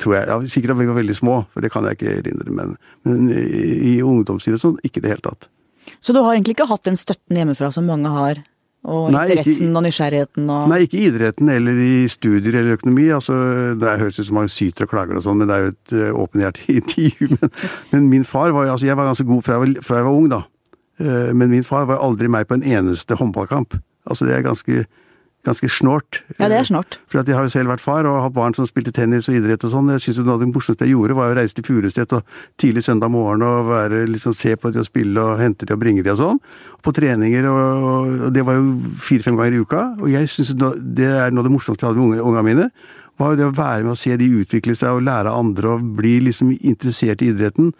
Tror jeg. Ja, sikkert at vi var veldig små, for det kan jeg ikke erindre, men, men i, ungdomstid ungdomstiden og sånn, ikke i det hele tatt. Så du har egentlig ikke hatt den støtten hjemmefra som mange har? Og Nei, ikke- interessen og nysgjerrigheten og Nei, ikke i idretten eller i studier eller økonomi. altså Det høres ut som man syter og klager og sånn, men det er jo et uh, åpenhjertig [LAUGHS] intervju. Men, men min far var jo altså Jeg var ganske god fra jeg var, fra jeg var ung, da. Eh, men min far var aldri meg på en eneste håndballkamp. Altså det er ganske, ganske snålt. Ja, det er snålt. For at jeg har jo selv vært far og hatt barn som spilte tennis og idrett og sånn. Jeg synes jo Noe av det morsomste jeg gjorde, var å reise til Furuset og tidlig søndag morgen og være, liksom, se på de og spille og hente de og bringe de og sånn. På treninger, og, og det var jo fire-fem ganger i uka. Og jeg syns det er noe av det morsomste jeg hadde med unga mine. var jo det å være med og se de utvikle seg og lære av andre og bli liksom interessert i idretten.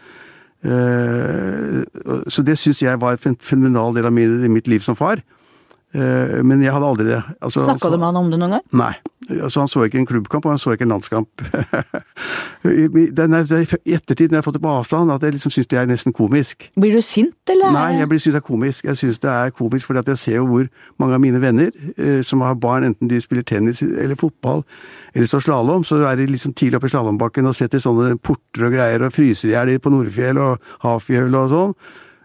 Eh, så det syns jeg var en fenomenal del av mitt liv som far. Eh, men jeg hadde aldri det. Altså, Snakka du med han om det noen gang? Nei. Altså, han så ikke en klubbkamp, og han så ikke en landskamp. [LAUGHS] I er- er ettertid, når jeg har fått det på avstand, at jeg liksom syns det er nesten komisk. Blir du sint, eller? Nei, jeg syns det er komisk. Jeg syns det er komisk fordi at jeg ser jo hvor mange av mine venner eh, som har barn, enten de spiller tennis eller fotball eller står slalåm, så er de liksom tidlig oppe i slalåmbakken og setter sånne porter og greier og fryser i hjel på Nordfjell og Hafjell og sånn,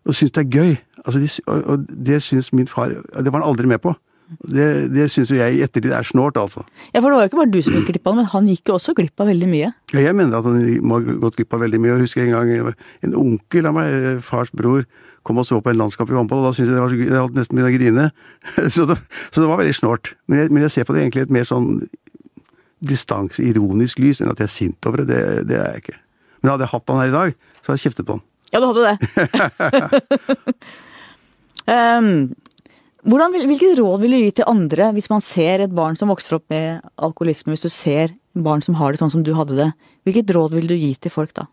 og syns det er gøy. Altså, de, og, og det syns min far Det var han aldri med på. Det, det syns jo jeg i ettertid er snålt, altså. Ja, for det var jo ikke bare du som gikk glipp av det, men han gikk jo også glipp av veldig mye. Ja, jeg mener at han må ha gått glipp av veldig mye. Jeg husker en gang en onkel av meg, fars bror, kom og så på en landskamp i håndball, og da syntes jeg det var så gøy, jeg holdt nesten begynt å grine. [LAUGHS] Så det, så det var veldig snålt. Men jeg, men jeg ser på det egentlig et mer sånn distanse, ironisk lys, enn at jeg er sint over det. Det, det er jeg ikke. Men hadde jeg hatt han her i dag, så hadde jeg kjeftet på han. Ja, du hadde det. [LAUGHS] um, hvordan hvilke råd vil du gi til andre hvis man ser et barn som vokser opp med alkoholisme, hvis du ser barn som har det sånn som du hadde det? Hvilket råd vil du gi til folk da?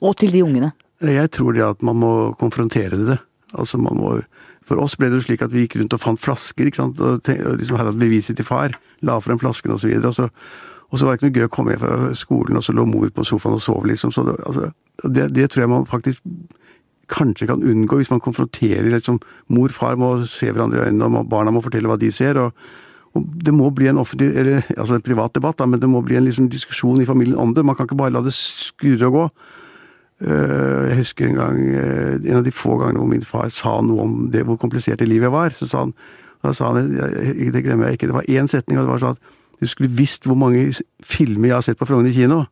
Og til de ungene? Jeg tror det at man må konfrontere det. Altså man må, for oss ble det jo slik at vi gikk rundt og fant flasker, ikke sant? og liksom her hadde beviset til far. La frem flasken og så videre. Og så, og så var det ikke noe gøy å komme hjem fra skolen, og så lå mor på sofaen og sov, liksom. Så det, altså, det, det tror jeg man faktisk kanskje kan unngå hvis man konfronterer liksom Mor far må se hverandre i øynene, og barna må fortelle hva de ser. og og Det må bli en offentlig, eller altså en privat debatt, da, men det må bli en liksom diskusjon i familien om det. Man kan ikke bare la det skurre og gå. Eh, Jeg husker en gang, eh, en av de få gangene hvor min far sa noe om det, hvor komplisert i livet var. så sa han, Da sa han, det glemmer jeg ikke, det var én setning, og det var sånn at du skulle visst hvor mange filmer jeg har sett på Frogner kino.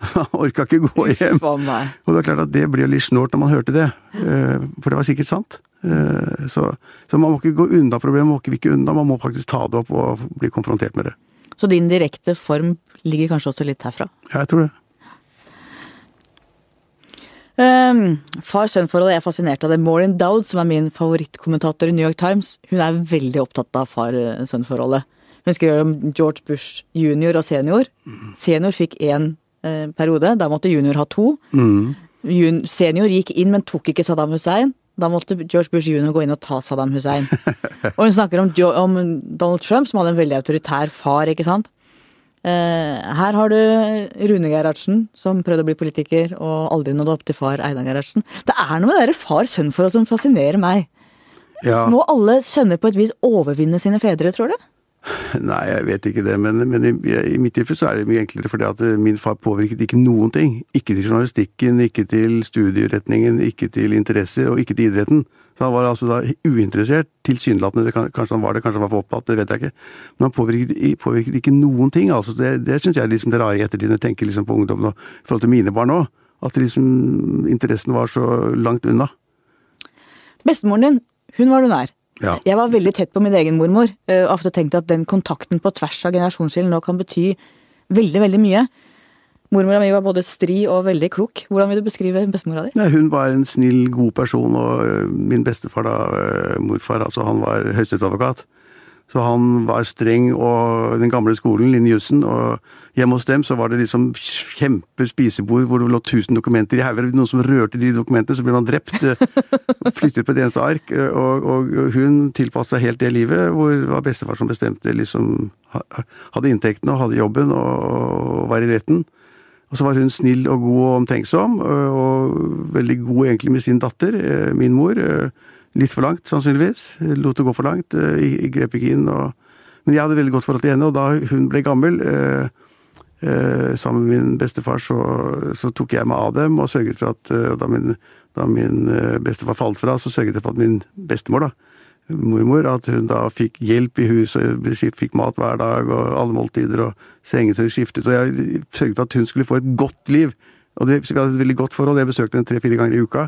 [LAUGHS] Orka ikke gå hjem. Og det er klart at det ble jo litt snålt når man hørte det, eh, for det var sikkert sant. Eh, Så, så man må ikke gå unna problemet, man må ikke vikke unna, man må faktisk ta det opp og bli konfrontert med det. Så din direkte form ligger kanskje også litt herfra? Ja, jeg tror det. Um, Far-sønn-forholdet er fascinert av det. Maureen Dowd, som er min favorittkommentator i New York Times, hun er veldig opptatt av far-sønn-forholdet. Hun skriver om George Bush junior og senior. Senior fikk én eh, periode, da måtte junior ha to. Mm. senior gikk inn, men tok ikke Saddam Hussein. Da måtte George Bush junior gå inn og ta Saddam Hussein. [LAUGHS] og hun snakker om, om Donald Trump, som hadde en veldig autoritær far, ikke sant. Eh, her har du Rune Gerhardsen, som prøvde å bli politiker og aldri nådde opp til far Einar Gerhardsen. Det er noe med det far-sønn-forholdet som fascinerer meg. Ja. Så må alle sønner på et vis overvinne sine fedre, tror du? Nei, jeg vet ikke det, men, men i, i mitt tilfelle så er det mye enklere fordi at eh, min far påvirket ikke noen ting. Ikke til journalistikken, ikke til studieretningen, ikke til interesser og ikke til idretten. Så han var altså da uinteressert, tilsynelatende. Kanskje han var det, kanskje han var for opptatt, det vet jeg ikke. Men han påvirket, påvirket ikke noen ting. altså Det, det syns jeg liksom det rare i ettertid, når jeg tenker liksom på ungdommen og i forhold til mine barn òg. At liksom, interessen var så langt unna. Bestemoren din, hun var du nær. Ja. Jeg var veldig tett på min egen mormor, eh, og ofte tenkt at den kontakten på tvers av generasjonsskillen nå kan bety veldig, veldig mye. Mormora mi var både stri og veldig klok. Hvordan vil du beskrive bestemora di? Nei, hun var en snill, god person, og øh, min bestefar da, øh, morfar, altså han var høyesterettsadvokat. Så han var streng og den gamle skolen, Linn jussen, og hjemme hos dem så var det liksom kjempe spisebord hvor det lå 1000 dokumenter i hauger. Noen som rørte de dokumentene, så ble man drept. Flyttet på et eneste ark. Og, og hun tilpasset seg helt det livet hvor det var bestefar som bestemte, liksom Hadde inntektene og hadde jobben og var i retten. Og så var hun snill og god og omtenksom, og veldig god egentlig med sin datter, min mor. Litt for langt, sannsynligvis. Lot det gå for langt. Jeg grep ikke inn. Og... Men jeg hadde veldig godt forhold til henne, og da hun ble gammel, eh, eh, sammen med min bestefar, så, så, tok jeg meg av dem og sørget for at eh, da min, da min bestefar falt fra, så sørget jeg for at min bestemor, da, mormor, at hun da fikk hjelp i huset, fikk mat hver dag og alle måltider og sengetøy skiftet. Og jeg sørget for at hun skulle få et godt liv. Og det, vi hadde et veldig godt forhold. Jeg besøkte henne tre-fire ganger i uka.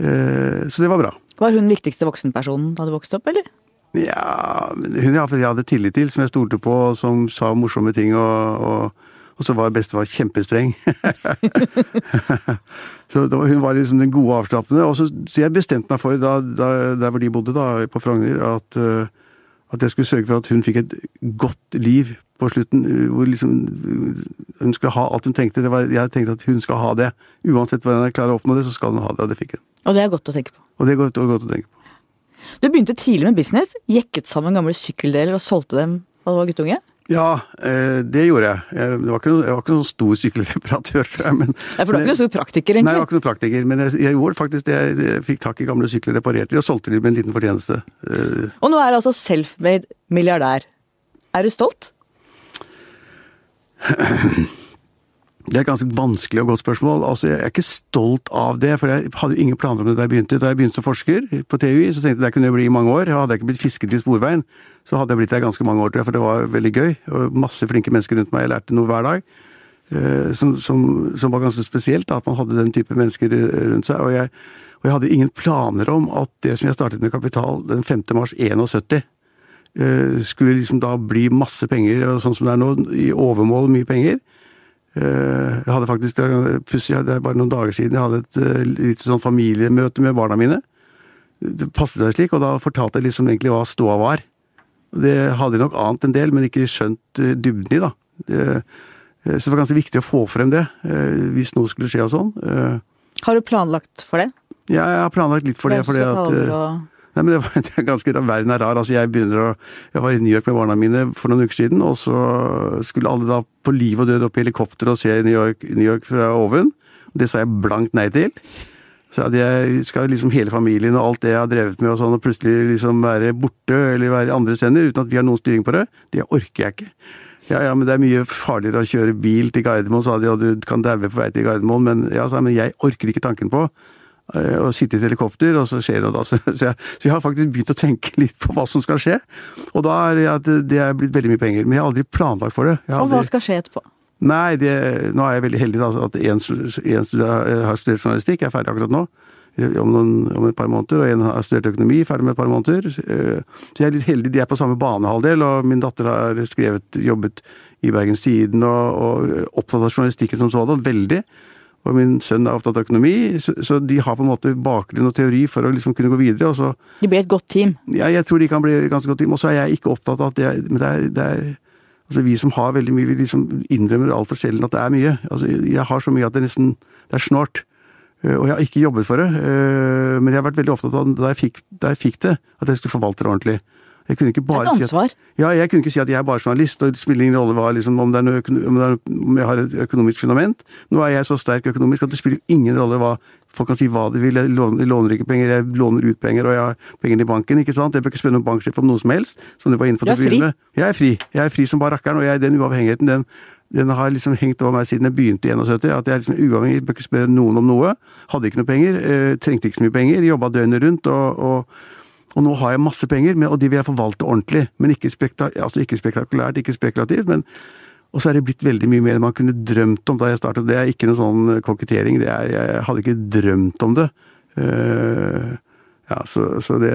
Så det var bra. Var hun viktigste voksenpersonen da du vokste opp, eller? Ja, hun jeg hadde tillit til, som jeg stolte på, som sa morsomme ting, og, og, og så var bestefar kjempestreng. [LAUGHS] så var, hun var liksom den gode avslappende. Så, så, jeg bestemte meg for, da, da, der hvor de bodde, da, på Frogner, at, at jeg skulle sørge for at hun fikk et godt liv på slutten, hvor liksom hun skulle ha alt hun trengte. Var, jeg tenkte at hun skal ha det. Uansett hvordan jeg klarer å oppnå det, så skal hun ha det, og det fikk hun. Og det er godt å tenke på. Og det er godt, godt å tenke på. Du begynte tidlig med business, jekket sammen gamle sykkeldeler og solgte dem da du var guttunge? Ja, eh, det gjorde jeg. Jeg var ikke noen, jeg var ikke noen stor sykkelreparatør før. Men, ja, for du er ikke noen stor praktiker, egentlig? Nei, jeg var ikke noen praktiker, men jeg, jeg gjorde faktisk det. Jeg fikk tak i gamle sykler, reparerte de og solgte de med en liten fortjeneste. Eh, og nå er du altså self-made milliardær. Er du stolt? Det er et ganske vanskelig og godt spørsmål. Altså, Jeg er ikke stolt av det, for jeg hadde ingen planer om det da jeg begynte. Da jeg begynte som forsker på TUI, så tenkte jeg at det kunne bli i mange år. Hadde jeg ikke blitt fisket i Sporveien, så hadde jeg blitt der ganske mange år, tror jeg, for det var veldig gøy. Og masse flinke mennesker rundt meg. Jeg lærte noe hver dag. Eh, som, som, som var ganske spesielt, da, at man hadde den type mennesker rundt seg. Og jeg, og jeg hadde ingen planer om at det som jeg startet med Kapital den 5. mars 71, eh, skulle liksom da bli masse penger, og sånn som det er nå, i overmål mye penger. Jeg hadde faktisk, Pussig, det er bare noen dager siden jeg hadde et lite sånn familiemøte med barna mine. Det passet seg slik, og da fortalte jeg liksom egentlig hva ståa var. Det hadde jeg nok ant en del, men ikke skjønt dybden i, da. Det, så det var ganske viktig å få frem det, hvis noe skulle skje og sånn. Har du planlagt for det? Ja, jeg har planlagt litt for det. fordi at... Nei, men det, var, [LAUGHS] det er ganske Verden er rar. altså Jeg begynner å, jeg var i New York med barna mine for noen uker siden, og så skulle alle da på liv og død opp i helikopter og se New York, New York fra oven. Det sa jeg blankt nei til. Så at jeg skal liksom hele familien og alt det jeg har drevet med og sånn, og plutselig liksom være borte eller være andre steder uten at vi har noen styring på det, det orker jeg ikke. Ja, ja, men det er mye farligere å kjøre bil til Gardermoen, sa de, og du kan daue på vei til Gardermoen, men, ja, men jeg orker ikke tanken på å sitte i et helikopter, og så skjer det da. [LAUGHS] Så jeg, så jeg, har faktisk begynt å tenke litt på hva som skal skje. Og da er det at det er blitt veldig mye penger. Men jeg har aldri planlagt for det. Aldri... Og hva skal skje etterpå? Nei, det, nå er jeg veldig heldig da, at en, en har studert journalistikk, er ferdig akkurat nå. Om, noen, om, et par måneder, og en har studert økonomi, ferdig med et par måneder. Så jeg er litt heldig, de er på samme banehalvdel, og min datter har skrevet, jobbet i Bergens Tiden og, og opptatt av journalistikken som sådan, veldig og min sønn er opptatt av økonomi, så, så, de har på en måte bakgrunn og teori for å liksom kunne gå videre. og så... De blir et godt team? Ja, jeg tror de kan bli et ganske godt team. Og så er jeg ikke opptatt av at det er, men det er, det er altså Vi som har veldig mye, vi liksom innrømmer altfor sjelden at det er mye. Altså, Jeg har så mye at det nesten det er snålt. Eh, og jeg har ikke jobbet for det, eh, men jeg har vært veldig opptatt av da jeg fikk, da jeg fikk det, at jeg skulle forvalte det ordentlig. Jeg kunne ikke bare det er et ansvar. Si at, ja, jeg kunne ikke si at jeg er bare journalist, og det spiller ingen rolle liksom, om, om, jeg har et økonomisk fundament. Nå er jeg så sterk økonomisk at det spiller ingen rolle hva folk kan si hva de vil. Jeg låner, låner, ikke penger, jeg låner ut penger, og jeg har pengene i banken. ikke sant? Jeg bør ikke spørre noen banksjef om noe som helst. som du var inne på Du er fri? Jeg er fri. Jeg er fri som bare rakkeren, og jeg, den uavhengigheten den, den har liksom hengt over meg siden jeg begynte i 71. At jeg er liksom uavhengig, bør ikke spørre noen om noe. Hadde ikke noe penger, eh, trengte ikke så mye penger, jobba døgnet rundt. og, og og nå har jeg masse penger, og de vil jeg forvalte ordentlig. Men ikke, spekta, altså ikke spektakulært, ikke spekulativt. men og så er det blitt veldig mye mer enn man kunne drømt om da jeg startet. Det er ikke noe sånn kokettering. jeg hadde ikke drømt om det. Uh, ja, så, så, det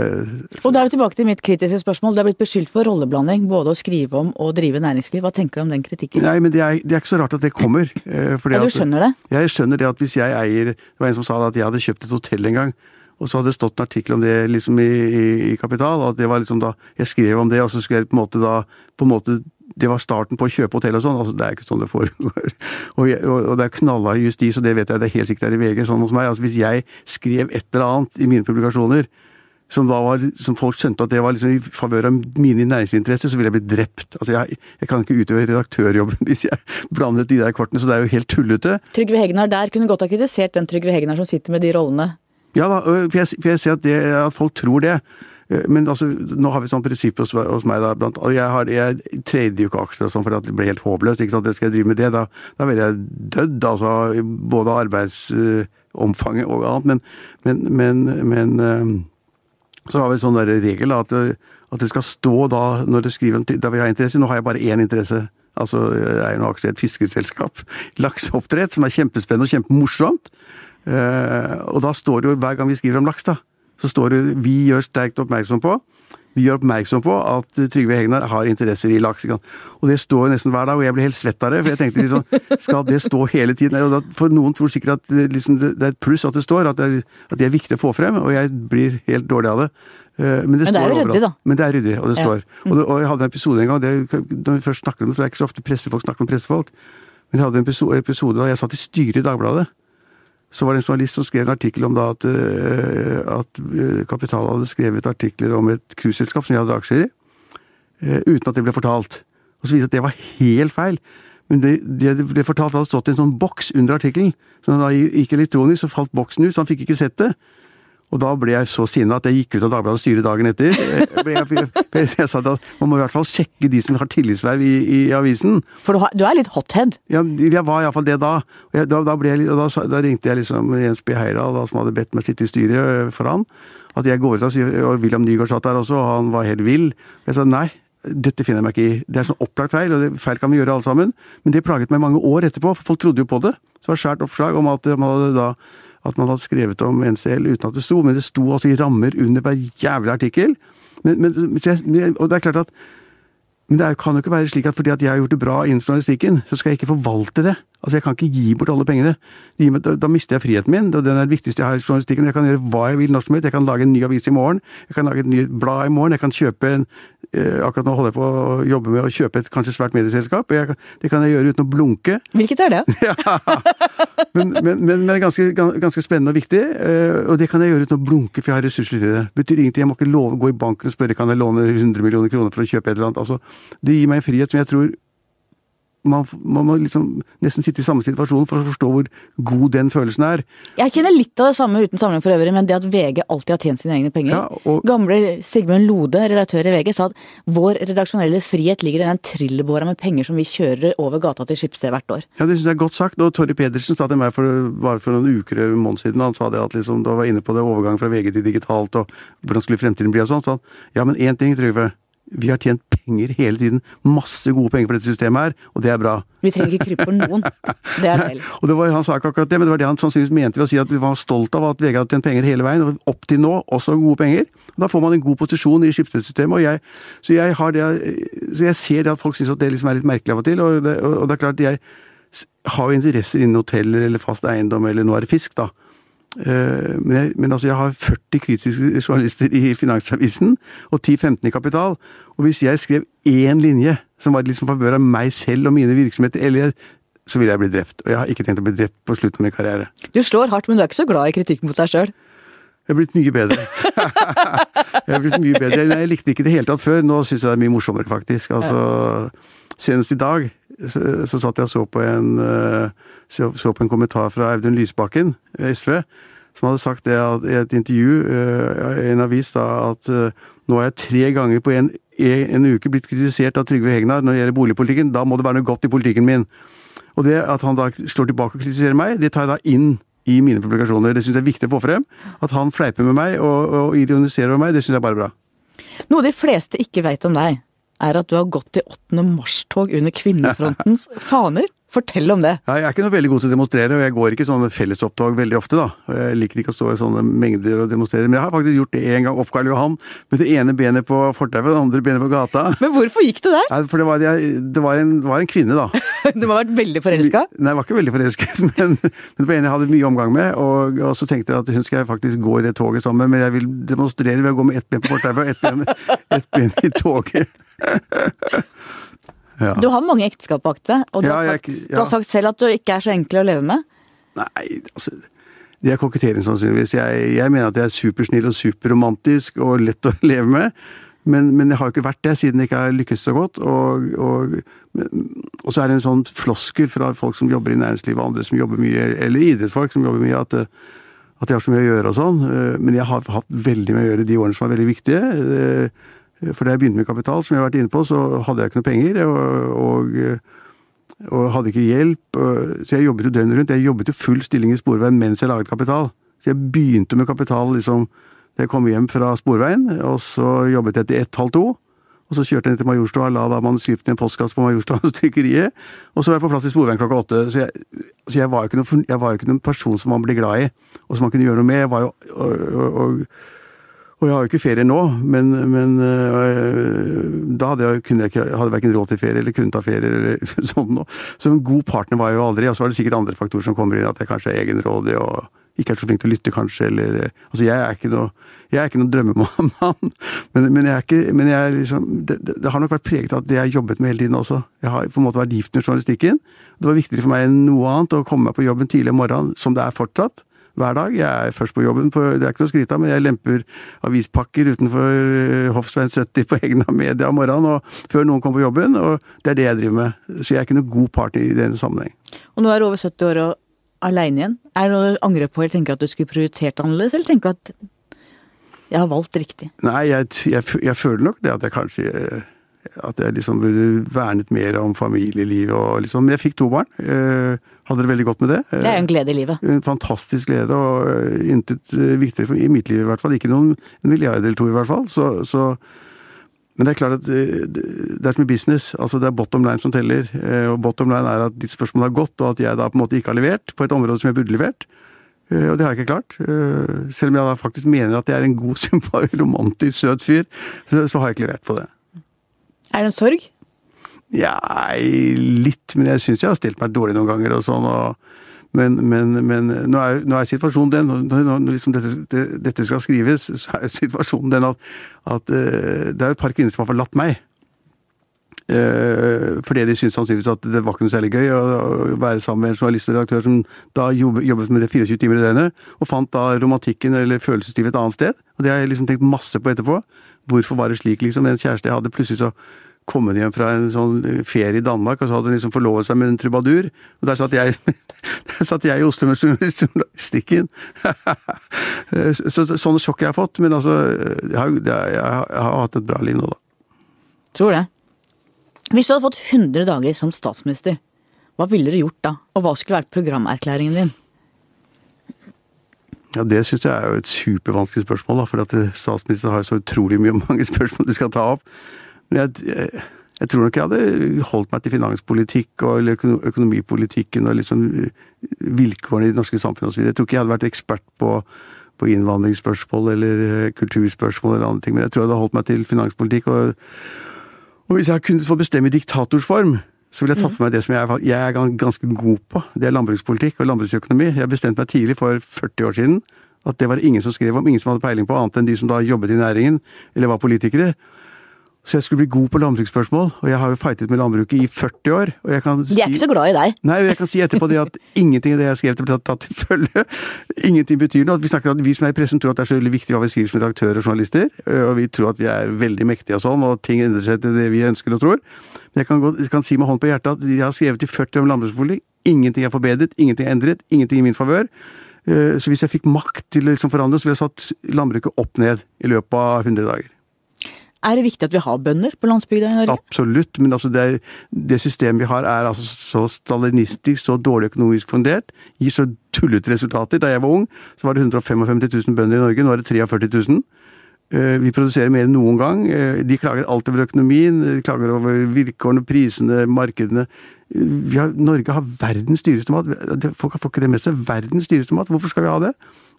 Og da er vi tilbake til mitt kritiske spørsmål. Du er blitt beskyldt for rolleblanding, både å skrive om og drive næringsliv. Hva tenker du om den kritikken? Nei, men Det er, det er ikke så rart at det kommer. Uh, ja, du skjønner det? Jeg skjønner det at hvis jeg eier Det var en som sa at jeg hadde kjøpt et hotell en gang Og så hadde det stått en artikkel om det liksom i, i, i Kapital, at det var liksom da Jeg skrev om det, og så skulle jeg på en måte da på en måte det var starten på å kjøpe hotell og sånn. altså Det er ikke sånn det foregår. [LAUGHS] Og, jeg, og, og det er knalla i justis, og det vet jeg det er helt sikkert er i VG, sånn hos meg. altså Hvis jeg skrev et eller annet i mine publikasjoner som da var, som folk skjønte at det var liksom i favør av mine næringsinteresser, så ville jeg blitt drept. Altså jeg, jeg kan ikke utøve redaktørjobben [LAUGHS] hvis jeg blandet de der kortene, så det er jo helt tullete. Trygve Hegnar der kunne godt ha kritisert den Trygve Hegnar som sitter med de rollene. Ja da, øh, for jeg, for jeg ser at, det, at folk tror det. Eh, Men altså, nå har vi sånn prinsipp hos, hos meg, da, blant, og jeg, har, jeg trader jo ikke aksjer og sånn, for det blir helt håpløst. ikke sant, det Skal jeg drive med det, da, da ville jeg dødd, altså, både arbeidsomfanget og annet. Men, men, men, men så har vi en sånn der regel da, at, at det skal stå da, når du skriver om da vi har interesse. Nå har jeg bare én interesse. Altså, jeg er jo nå aksjer i et fiskeselskap. [LAUGHS] Lakseoppdrett, som er kjempespennende og kjempemorsomt. Eh, og da står det jo, hver gang vi skriver om laks, da, så står det vi gjør sterkt oppmerksom på vi gjør oppmerksom på at Trygve Hegnar har interesser i laks. Og det står jo nesten hver dag, og jeg blir helt svett av det. For jeg tenkte liksom, skal det stå hele tiden? For noen tror sikkert at liksom, det er et pluss at det står, at det, er, at det er viktig å få frem, og jeg blir helt dårlig av det. Eh, Men det, Men det er står ryddig, da. Men det er ryddig, og det Ja. står. Og, og jeg hadde en episode en gang, det, når vi først snakker om det, for det er ikke så ofte pressefolk snakker med pressefolk, men jeg hadde en episode da jeg satt i styret i Dagbladet. Så var det en journalist som skrev en artikkel om da at, øh, at øh, Kapital hadde skrevet artikler om et cruiseselskap som jeg hadde aksjer i, øh, uten at det ble fortalt. Og så viste det at det var helt feil. Men det, det det ble fortalt hadde stått i en sånn boks under artikkelen. Så da det gikk elektronisk, så falt boksen ut, så han fikk ikke sett det. Og da ble jeg så sinna at jeg gikk ut av Dagbladets styre dagen etter. Jeg, jeg, sa at man må i hvert fall sjekke de som har tillitsverv i, i avisen. For du, er litt hothead. Ja, jeg var iallfall det da. Jeg, da, da, jeg, og da, da ringte jeg liksom Jens B. Heyerdahl, som hadde bedt meg sitte i styret øh, for han. At jeg går ut og sier Og William Nygaard satt der også, og han var helt vill. Jeg sa nei, dette finner jeg meg ikke i. Det er sånn opplagt feil, og det, feil kan vi gjøre alle sammen. Men det plaget meg mange år etterpå, for folk trodde jo på det. Så det var svært oppslag om at man hadde da at man hadde skrevet om NCL uten at det sto, men det sto altså i rammer under hver jævlig artikkel. Men, men, og det er klart at men det kan jo ikke være slik at fordi at jeg har gjort det bra innen journalistikken, så skal jeg ikke forvalte det. Altså, Jeg kan ikke gi bort alle pengene. Da, da mister jeg friheten min, og den er det viktigste jeg har i journalistikken. Jeg kan gjøre hva jeg vil når som helst. Jeg kan lage en ny avis i morgen, jeg kan lage et nytt blad i morgen, jeg kan kjøpe en Akkurat nå holder jeg på å jobbe med å kjøpe et kanskje svært medieselskap. Jeg, det kan jeg gjøre uten å blunke. [LAUGHS] Hvilket er det? [LAUGHS] Men, men, men, men ganske, ganske spennende og viktig, eh, og det kan jeg gjøre uten å blunke, for jeg har ressurser til det. Betyr ingenting, Jeg må ikke love, gå i banken og spørre kan jeg låne 100 millioner kroner for å kjøpe et eller annet. Altså, det gir meg en frihet som jeg tror man, man må liksom nesten sitte i samme situasjon for å forstå hvor god den følelsen er. Jeg kjenner litt av det samme uten sammenheng for øvrig, men det at VG alltid har tjent sine egne penger. Ja, og- Gamle Sigmund Lode, redaktør i VG, sa at vår redaksjonelle frihet ligger i den trillebåra med penger som vi kjører over gata til Skipsted hvert år. Ja, det syns jeg er godt sagt. Og Torry Pedersen sa til meg for, bare for noen uker eller måned siden, han sa det at liksom, da var inne på det overgang fra VG til digitalt, og hvordan skulle fremtiden bli og sånn. sa han, ja, men én ting, Trygve. Vi har tjent penger hele tiden. Masse gode penger for dette systemet her, og det er bra. Vi trenger ikke krype for noen. [LAUGHS] Det er deilig. Og det var, Han sa ikke akkurat det, men det var det han sannsynligvis mente ved å si at vi var stolt av at VG hadde tjent penger hele veien, og opp til nå også gode penger. Da får man en god posisjon i skipsnettsystemet. og jeg, så jeg har det, så jeg ser det at folk syns at det liksom er litt merkelig av og til, og det, og det er klart jeg har jo interesser innen hoteller eller fast eiendom, eller nå er det fisk, da. Eh, Men, jeg, men altså, jeg har 40 kritiske journalister i Finansavisen, og 10-15 i Kapital. Og hvis jeg skrev én linje som var liksom favør av meg selv og mine virksomheter, eller så ville jeg bli drept. Og jeg har ikke tenkt å bli drept på slutten av min karriere. Du slår hardt, men du er ikke så glad i kritikk mot deg sjøl. Jeg er blitt mye bedre. [LAUGHS] jeg er blitt mye bedre. Jeg likte ikke det hele tatt før. Nå syns jeg det er mye morsommere, faktisk. Altså, Senest i dag så, så satt jeg og så på en, eh, så, så på en kommentar fra Audun Lysbakken, eh, SV, som hadde sagt det i et intervju eh, i en avis da, at eh, nå er jeg tre ganger på en, en uke blitt kritisert av Trygve Hegnar når det gjelder boligpolitikken. Da må det være noe godt i politikken min. Og det at han da slår tilbake og kritiserer meg, det tar jeg da inn i mine publikasjoner. Det syns jeg er viktig å få frem. At han fleiper med meg og, og ironiserer over meg, det syns jeg er bare bra. Noe de fleste ikke veit om deg, er at du har gått i 8. mars-tog under kvinnefrontens [LAUGHS] faner. Fortell om det. Ja, jeg er ikke noe veldig god til å demonstrere, og jeg går ikke sånne fellesopptog veldig ofte. da. Jeg liker ikke å stå i sånne mengder og demonstrere, men jeg har faktisk gjort det én gang opp Karl Johan, med det ene benet på fortauet og det andre benet på gata. Men hvorfor gikk du der? Ja, for det var, det var, en, det var en kvinne, da. [LAUGHS] Du må ha vært veldig forelska? Nei, jeg var ikke veldig forelsket, [LAUGHS] men, men det var en jeg hadde mye omgang med. Og, og så tenkte jeg at hun skal jeg faktisk gå i det toget sammen med, men jeg vil demonstrere ved å gå med ett ben på fortauet og ett ben, [LAUGHS] ett ben i toget. ja. Du har mange ekteskap bak deg, og du, Ja, har jeg ja. sagt, du har sagt selv at du ikke er så enkel å leve med. Nei, altså Det er kokettering, sannsynligvis. Jeg, jeg mener at jeg er supersnill og superromantisk og lett å leve med. Men, men jeg har jo ikke vært det, siden jeg ikke har lykkes så godt. Og, og, og så er det en sånn floskel fra folk som jobber i næringslivet, og andre som jobber mye, eller idrettsfolk som jobber mye, at, at jeg har så mye å gjøre og sånn. Eh, Men jeg har hatt veldig mye å gjøre de årene som var veldig viktige. Eh, For da jeg begynte med kapital, som jeg har vært inne på, så hadde jeg ikke noe penger. og, og og hadde ikke hjelp. Så jeg jobbet jo døgnet rundt. Jeg jobbet jo full stilling i Sporveien mens jeg laget Kapital. Så jeg begynte med Kapital liksom jeg kom hjem fra Sporveien, og så jobbet jeg til ett, halv to. Og så kjørte jeg ned til Majorstua, la da manuskriptet i en postkasse på Majorstua [LAUGHS] hos trykkeriet. Og så var jeg på plass i Sporveien klokka åtte. Så jeg, så jeg var noen, jeg var jo ikke noen person som man ble glad i, og som man kunne gjøre noe med. Jeg var jo, og, og, og, og jeg har jo ikke ferie nå, men, men øh, da hadde jeg, kunne jeg ikke, hadde verken råd til ferie eller kunne ta ferie eller [LAUGHS] sånn. Så en god partner var jeg jo aldri, og så var det sikkert andre faktorer som kommer inn, at jeg kanskje er egenrådig og ikke er så flink til å lytte, kanskje, eller Altså, jeg er ikke noe jeg er ikke noen drømmemann, [LAUGHS] men, men jeg er ikke men jeg er liksom, det, det, har nok vært preget av at det jeg har jobbet med hele tiden også. Jeg har på en måte vært gift med journalistikken. Det var viktigere for meg enn noe annet å komme meg på jobben tidlig om morgenen, som det er fortsatt hver dag. Jeg er først på jobben, på, det er ikke noe å skryte av, men jeg lemper avispakker utenfor eh, Hoffsveien 70 på [LAUGHS] egne media om morgenen, og før noen kommer på jobben, og det er det jeg driver med. Så jeg er ikke noen god partner i denne sammenheng. Og nå er du over 70 år og aleine igjen. Er det noe du angrer på, eller tenker at du skulle prioritert annerledes, eller tenker du at jeg har valgt riktig? Nei, jeg, jeg, jeg føler nok det at jeg kanskje eh, at jeg liksom burde vernet mer om familieliv og liksom Men jeg fikk to barn. Eh, hadde det veldig godt med det. Eh, Det er jo en glede i livet. En fantastisk glede, og intet viktigere for, i mitt liv i hvert fall. Ikke noen en milliard eller to i hvert fall. Så, så Men det er klart at eh, det er som i business. altså Det er bottom line som teller. eh, Og bottom line er at ditt spørsmål har gått, og at jeg da på en måte ikke har levert på et område som jeg burde levert. Eh, Og det har jeg ikke klart. Selv om jeg da faktisk mener at jeg er en god, [LAUGHS] romantisk, søt fyr, så, har jeg ikke levert på det. Er det en sorg? Ja, litt, men jeg syns jeg har stilt meg dårlig noen ganger og sånn. Og, men, men, men nå, er, nå er situasjonen den, når, når liksom dette, det, dette skal skrives, [LAUGHS] så er situasjonen den at, at eh, det er et par kvinner som har forlatt meg. Eh, fordi de syntes sannsynligvis at det var ikke noe særlig gøy å, å være sammen med en journalist og redaktør som da jobb, jobbet med det 24 timer i døgnet, og fant da romantikken eller følelseslivet et annet sted. Og det har jeg liksom tenkt masse på etterpå. Hvorfor var det slik, liksom? En kjæreste jeg hadde, plutselig så kom hun hjem fra en sånn ferie i Danmark, og så hadde hun liksom forlovet seg med en trubadur. Og der satt jeg, [LAUGHS] der satt jeg i Oslo med journalistikken. [LAUGHS] så, så, sånne sjokk jeg har fått. Men altså, jeg har, jeg, har, hatt et bra liv nå, da. Tror det. Hvis du hadde fått 100 dager som statsminister, hva ville du gjort da? Og hva skulle vært programerklæringen din? Ja, Det syns jeg er jo et supervanskelig spørsmål, da, for at statsministeren har så utrolig mye mange spørsmål du skal ta opp. Men jeg, jeg, tror nok jeg hadde holdt meg til finanspolitikk og eller økonomipolitikken og liksom eh, vilkårene i det norske samfunnet osv. Jeg tror ikke jeg hadde vært ekspert på, på innvandringsspørsmål eller eh, kulturspørsmål eller andre ting, men jeg tror jeg hadde holdt meg til finanspolitikk. Og, og hvis jeg kunne få bestemme i diktators form, så ville jeg tatt for meg det som jeg, jeg er ganske god på. Det er landbrukspolitikk og landbruksøkonomi. Jeg bestemte meg tidlig, for 40 år siden, at det var ingen som skrev om, ingen som hadde peiling på, annet enn de som da jobbet i næringen, eller var politikere. Så jeg skulle bli god på landbruksspørsmål, og jeg har jo fightet med landbruket i 40 år. og jeg kan si, De er ikke så glad i deg. Nei, og jeg kan si etterpå det at ingenting av det jeg skrev ble tatt, tatt til følge. [LAUGHS] Ingenting betyr noe. Vi snakker at vi som er i pressen tror at det er så veldig viktig hva vi skriver som redaktører og journalister, øh, og vi tror at vi er veldig mektige og sånn, og ting endrer seg til det vi ønsker og tror. Men jeg kan, gå, jeg kan si med hånd på hjertet at jeg har skrevet i 40 år om landbrukspolitikk. Ingenting er forbedret, ingenting er endret, ingenting i min favør. Øh, Så hvis jeg fikk makt til å liksom forandre, så ville jeg satt landbruket opp ned i løpet av 100 dager. Er det viktig at vi har bønder på landsbygda i Norge? Absolutt, men altså det, det systemet vi har er altså så stalinistisk, så dårlig økonomisk fundert, gir så tullete resultater. Da jeg var ung, så var det 155 000 bønder i Norge, nå er det 43 000. Eh, Vi produserer mer enn noen gang. Eh, De klager alt over økonomien, de klager over vilkårene, prisene, markedene. vi har, Norge har verdens dyreste mat. Folk får ikke det med seg. Verdens dyreste mat. Hvorfor skal vi ha det?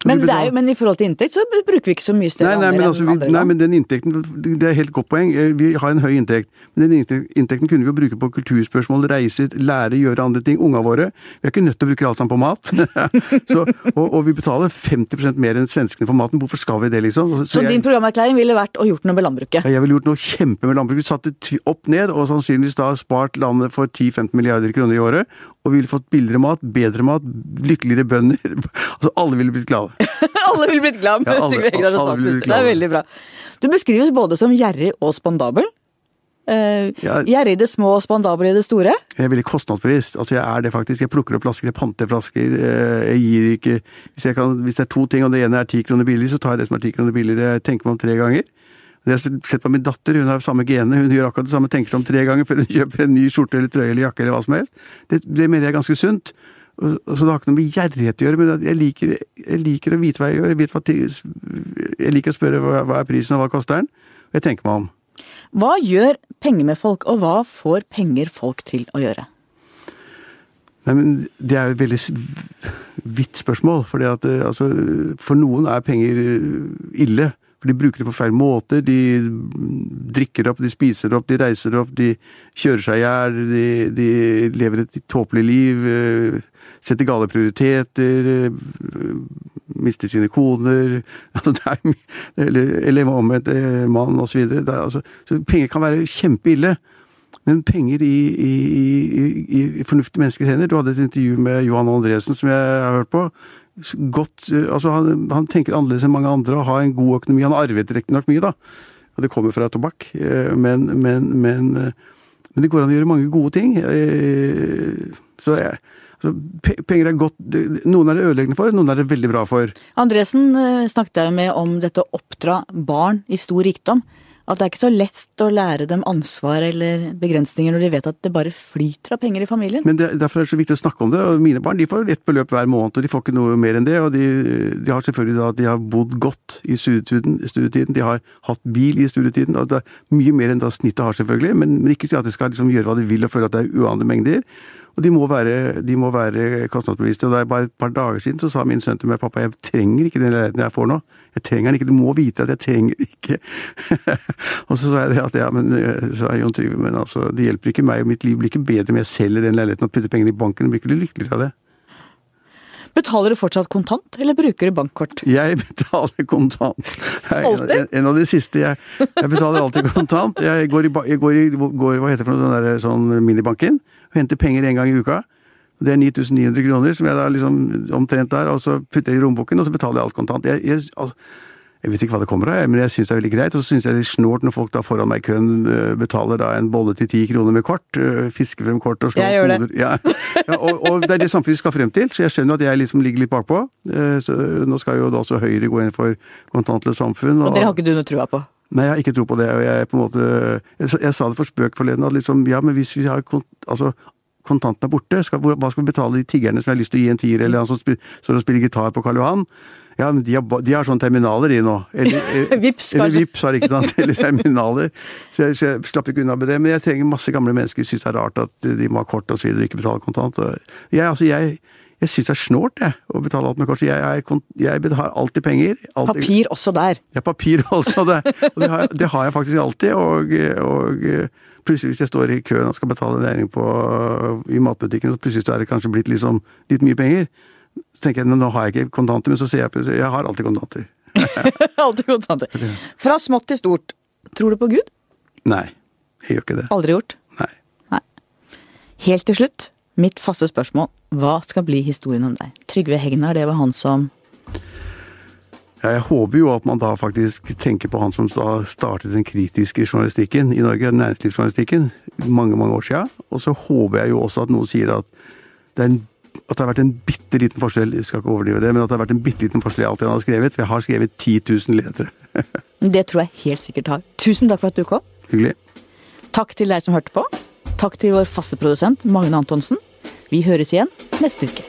Men, det jo, men i forhold til inntekt så bruker vi ikke så mye større Nei, nei, men, altså, enn vi, andre nei, men den inntekten, det er helt godt poeng. Eh, Vi har en høy inntekt. Men den inntekten kunne vi jo bruke på kulturspørsmål, reiser, lære, gjøre andre ting. Unga våre. Vi er ikke nødt til å bruke alt sammen på mat. [LAUGHS] så, og, og vi betaler 50% mer enn svenskene for maten. Hvorfor skal vi det, liksom? Så, Så så din programerklæring ville vært å gjort noe med landbruket? ja, jeg ville gjort noe kjempe med landbruket. Vi satte opp ned, og sannsynligvis da spart landet for 10-15 milliarder kroner i året. Og vi ville fått billigere mat, bedre mat, lykkeligere bønder. [LAUGHS] altså alle ville blitt glade. [LAUGHS] alle ville blitt glade med Ja, alle- blitt statsminister. Det er veldig bra. Du beskrives både som gjerrig og spandabel. Uh, Ja. Gjerrig i det små og spandabel i det store. Jeg er veldig kostnadsbevisst. Altså, jeg er det faktisk. Jeg plukker opp flasker, jeg panter flasker. eh, Jeg gir ikke hvis, jeg kan, hvis det er to ting, og det ene er ti kroner billig, så tar jeg det som er ti kroner billigere. Jeg tenker meg om tre ganger. Det har jeg sett på min datter, hun har samme gene, hun gjør akkurat det samme, tenker seg om tre ganger før hun [LAUGHS] kjøper en ny skjorte eller trøye eller jakke eller hva som helst. Det, det mener jeg er ganske sunt. Og, og så det har ikke noe med gjerrighet å gjøre, men jeg liker, jeg liker å vite hva jeg gjør. Jeg, hva, jeg liker å spørre hva, hva er prisen og hva koster den, og jeg tenker meg om. Hva gjør penger med folk, og hva får penger folk til å gjøre? Nei, men Det er jo et veldig vidt spørsmål. fordi at eh, altså, For noen er penger eh, ille. For de bruker det på feil måte. De drikker opp, de spiser opp, de reiser opp, de kjører seg i hjel, de, de lever et tåpelig liv. eh, Setter gale prioriteter, eh, mister sine koner [LAUGHS] altså det er, Eller, eller omvendt eh, mann osv. Altså, så penger kan være kjempeille. Men penger i, i, i, i fornuftige menneskers hender Du hadde et intervju med Johan Andresen som jeg har hørt på. Godt, eh, altså han, han tenker annerledes enn mange andre og har en god økonomi. Han arvet riktignok mye, da. Og det kommer fra tobakk. eh, Men, men, men, eh, men det går an å gjøre mange gode ting. Så jeg, så penger er godt Noen er det ødeleggende for, noen er det veldig bra for. Andresen snakket jeg med om dette å oppdra barn i stor rikdom. At det er ikke så lett å lære dem ansvar eller begrensninger når de vet at det bare flyter av penger i familien. Men det, derfor er det så viktig å snakke om det. og Mine barn de får ett beløp hver måned, og de får ikke noe mer enn det. Og de, de har selvfølgelig da de har bodd godt i studietiden, studietiden. De har hatt bil i studietiden. og det er Mye mer enn da snittet har, selvfølgelig. Men, men ikke si at de skal liksom gjøre hva de vil og føle at det er uante mengder. Og de må være, de må være kostnadsbevisste. og det er Bare et par dager siden så sa min sønn til meg pappa jeg trenger ikke den leiligheten jeg får nå. Jeg trenger den ikke, du må vite at jeg trenger den ikke. [LAUGHS] og så sa jeg det at ja, men øh, sa Jon Trygve, men altså, det hjelper ikke meg, og mitt liv blir ikke bedre om jeg selger den leiligheten og putter pengene i banken. Blir ikke lykkeligere av det. Betaler du fortsatt kontant, eller bruker du bankkort? Jeg betaler kontant. Jeg Alltid? en, en av de siste. Jeg, jeg betaler alltid kontant. Jeg går i, jeg går i går, hva heter det for noe, den der, sånn minibanken og henter penger en gang i uka. Det er 9900 kroner som jeg da liksom omtrent der, og så putter jeg i lommeboken, og så betaler jeg alt kontant. Jeg, jeg, altså, jeg vet ikke hva det kommer av, men jeg syns det er veldig greit. Og så syns jeg det er litt snålt når folk da foran meg i køen øh, betaler da en bolle til ti kroner med kort. øh, Fisker frem kort og slår hoder. Ja. Ja, og, og det er det samfunnet skal frem til, så jeg skjønner at jeg liksom ligger litt bakpå. Eh, Så nå skal jo da også Høyre gå inn for kontantløst samfunn. Og det har ikke du noe trua på? Nei, jeg har ikke tro på det. og Jeg på en måte, jeg, jeg sa det for spøk forleden, at liksom, ja, men hvis vi har kont, altså, kontantene er borte, skal, hva skal vi betale de tiggerne som har lyst til å gi en tier, eller han som spil, står og spiller gitar på Karl Johan? Ja, men de har, de har sånne terminaler, de nå. Eller, [LAUGHS] Vips, eller. Vips, har ikke sant? Eller terminaler. Så jeg, så jeg slapp ikke unna med det. Men jeg trenger masse gamle mennesker som syns det er rart at de må ha kort og så videre, ikke betale kontant. Og jeg, altså, jeg, jeg syns det er snålt, jeg, å betale alt med kort. Jeg, Jeg, jeg har alltid penger. Alltid, Papir også der. ja, papir [LAUGHS] også der. og det, har, det har jeg faktisk alltid. Og, og plutselig hvis jeg står i køen og skal betale en regning på, i matbutikken, så plutselig så er det kanskje blitt liksom, litt mye penger. Så tenker jeg nå har jeg ikke kontanter, men så ser jeg plutselig jeg har alltid kontanter. [LAUGHS] Alltid kontanter. Fra smått til stort. Tror du på Gud? Nei, jeg gjør ikke det. Aldri gjort. Nei. Nei. Helt til slutt, mitt faste spørsmål. Hva skal bli historien om deg? Trygve Hegnar, det var han som Ja, jeg håper jo at man da faktisk tenker på han som da startet den kritiske journalistikken i Norge, næringslivsjournalistikken, mange, mange år siden. Og så håper jeg jo også at noen sier at det, en, at det har vært en bitte liten forskjell, jeg skal ikke overdrive det, men at det har vært en bitte liten forskjell i alt han har skrevet. For jeg har skrevet 10 000 ledere. [LAUGHS] Det tror jeg helt sikkert har. Tusen takk for at du kom. Hyggelig. Takk til deg som hørte på. Takk til vår faste produsent Magne Antonsen. Vi høres igjen neste uke.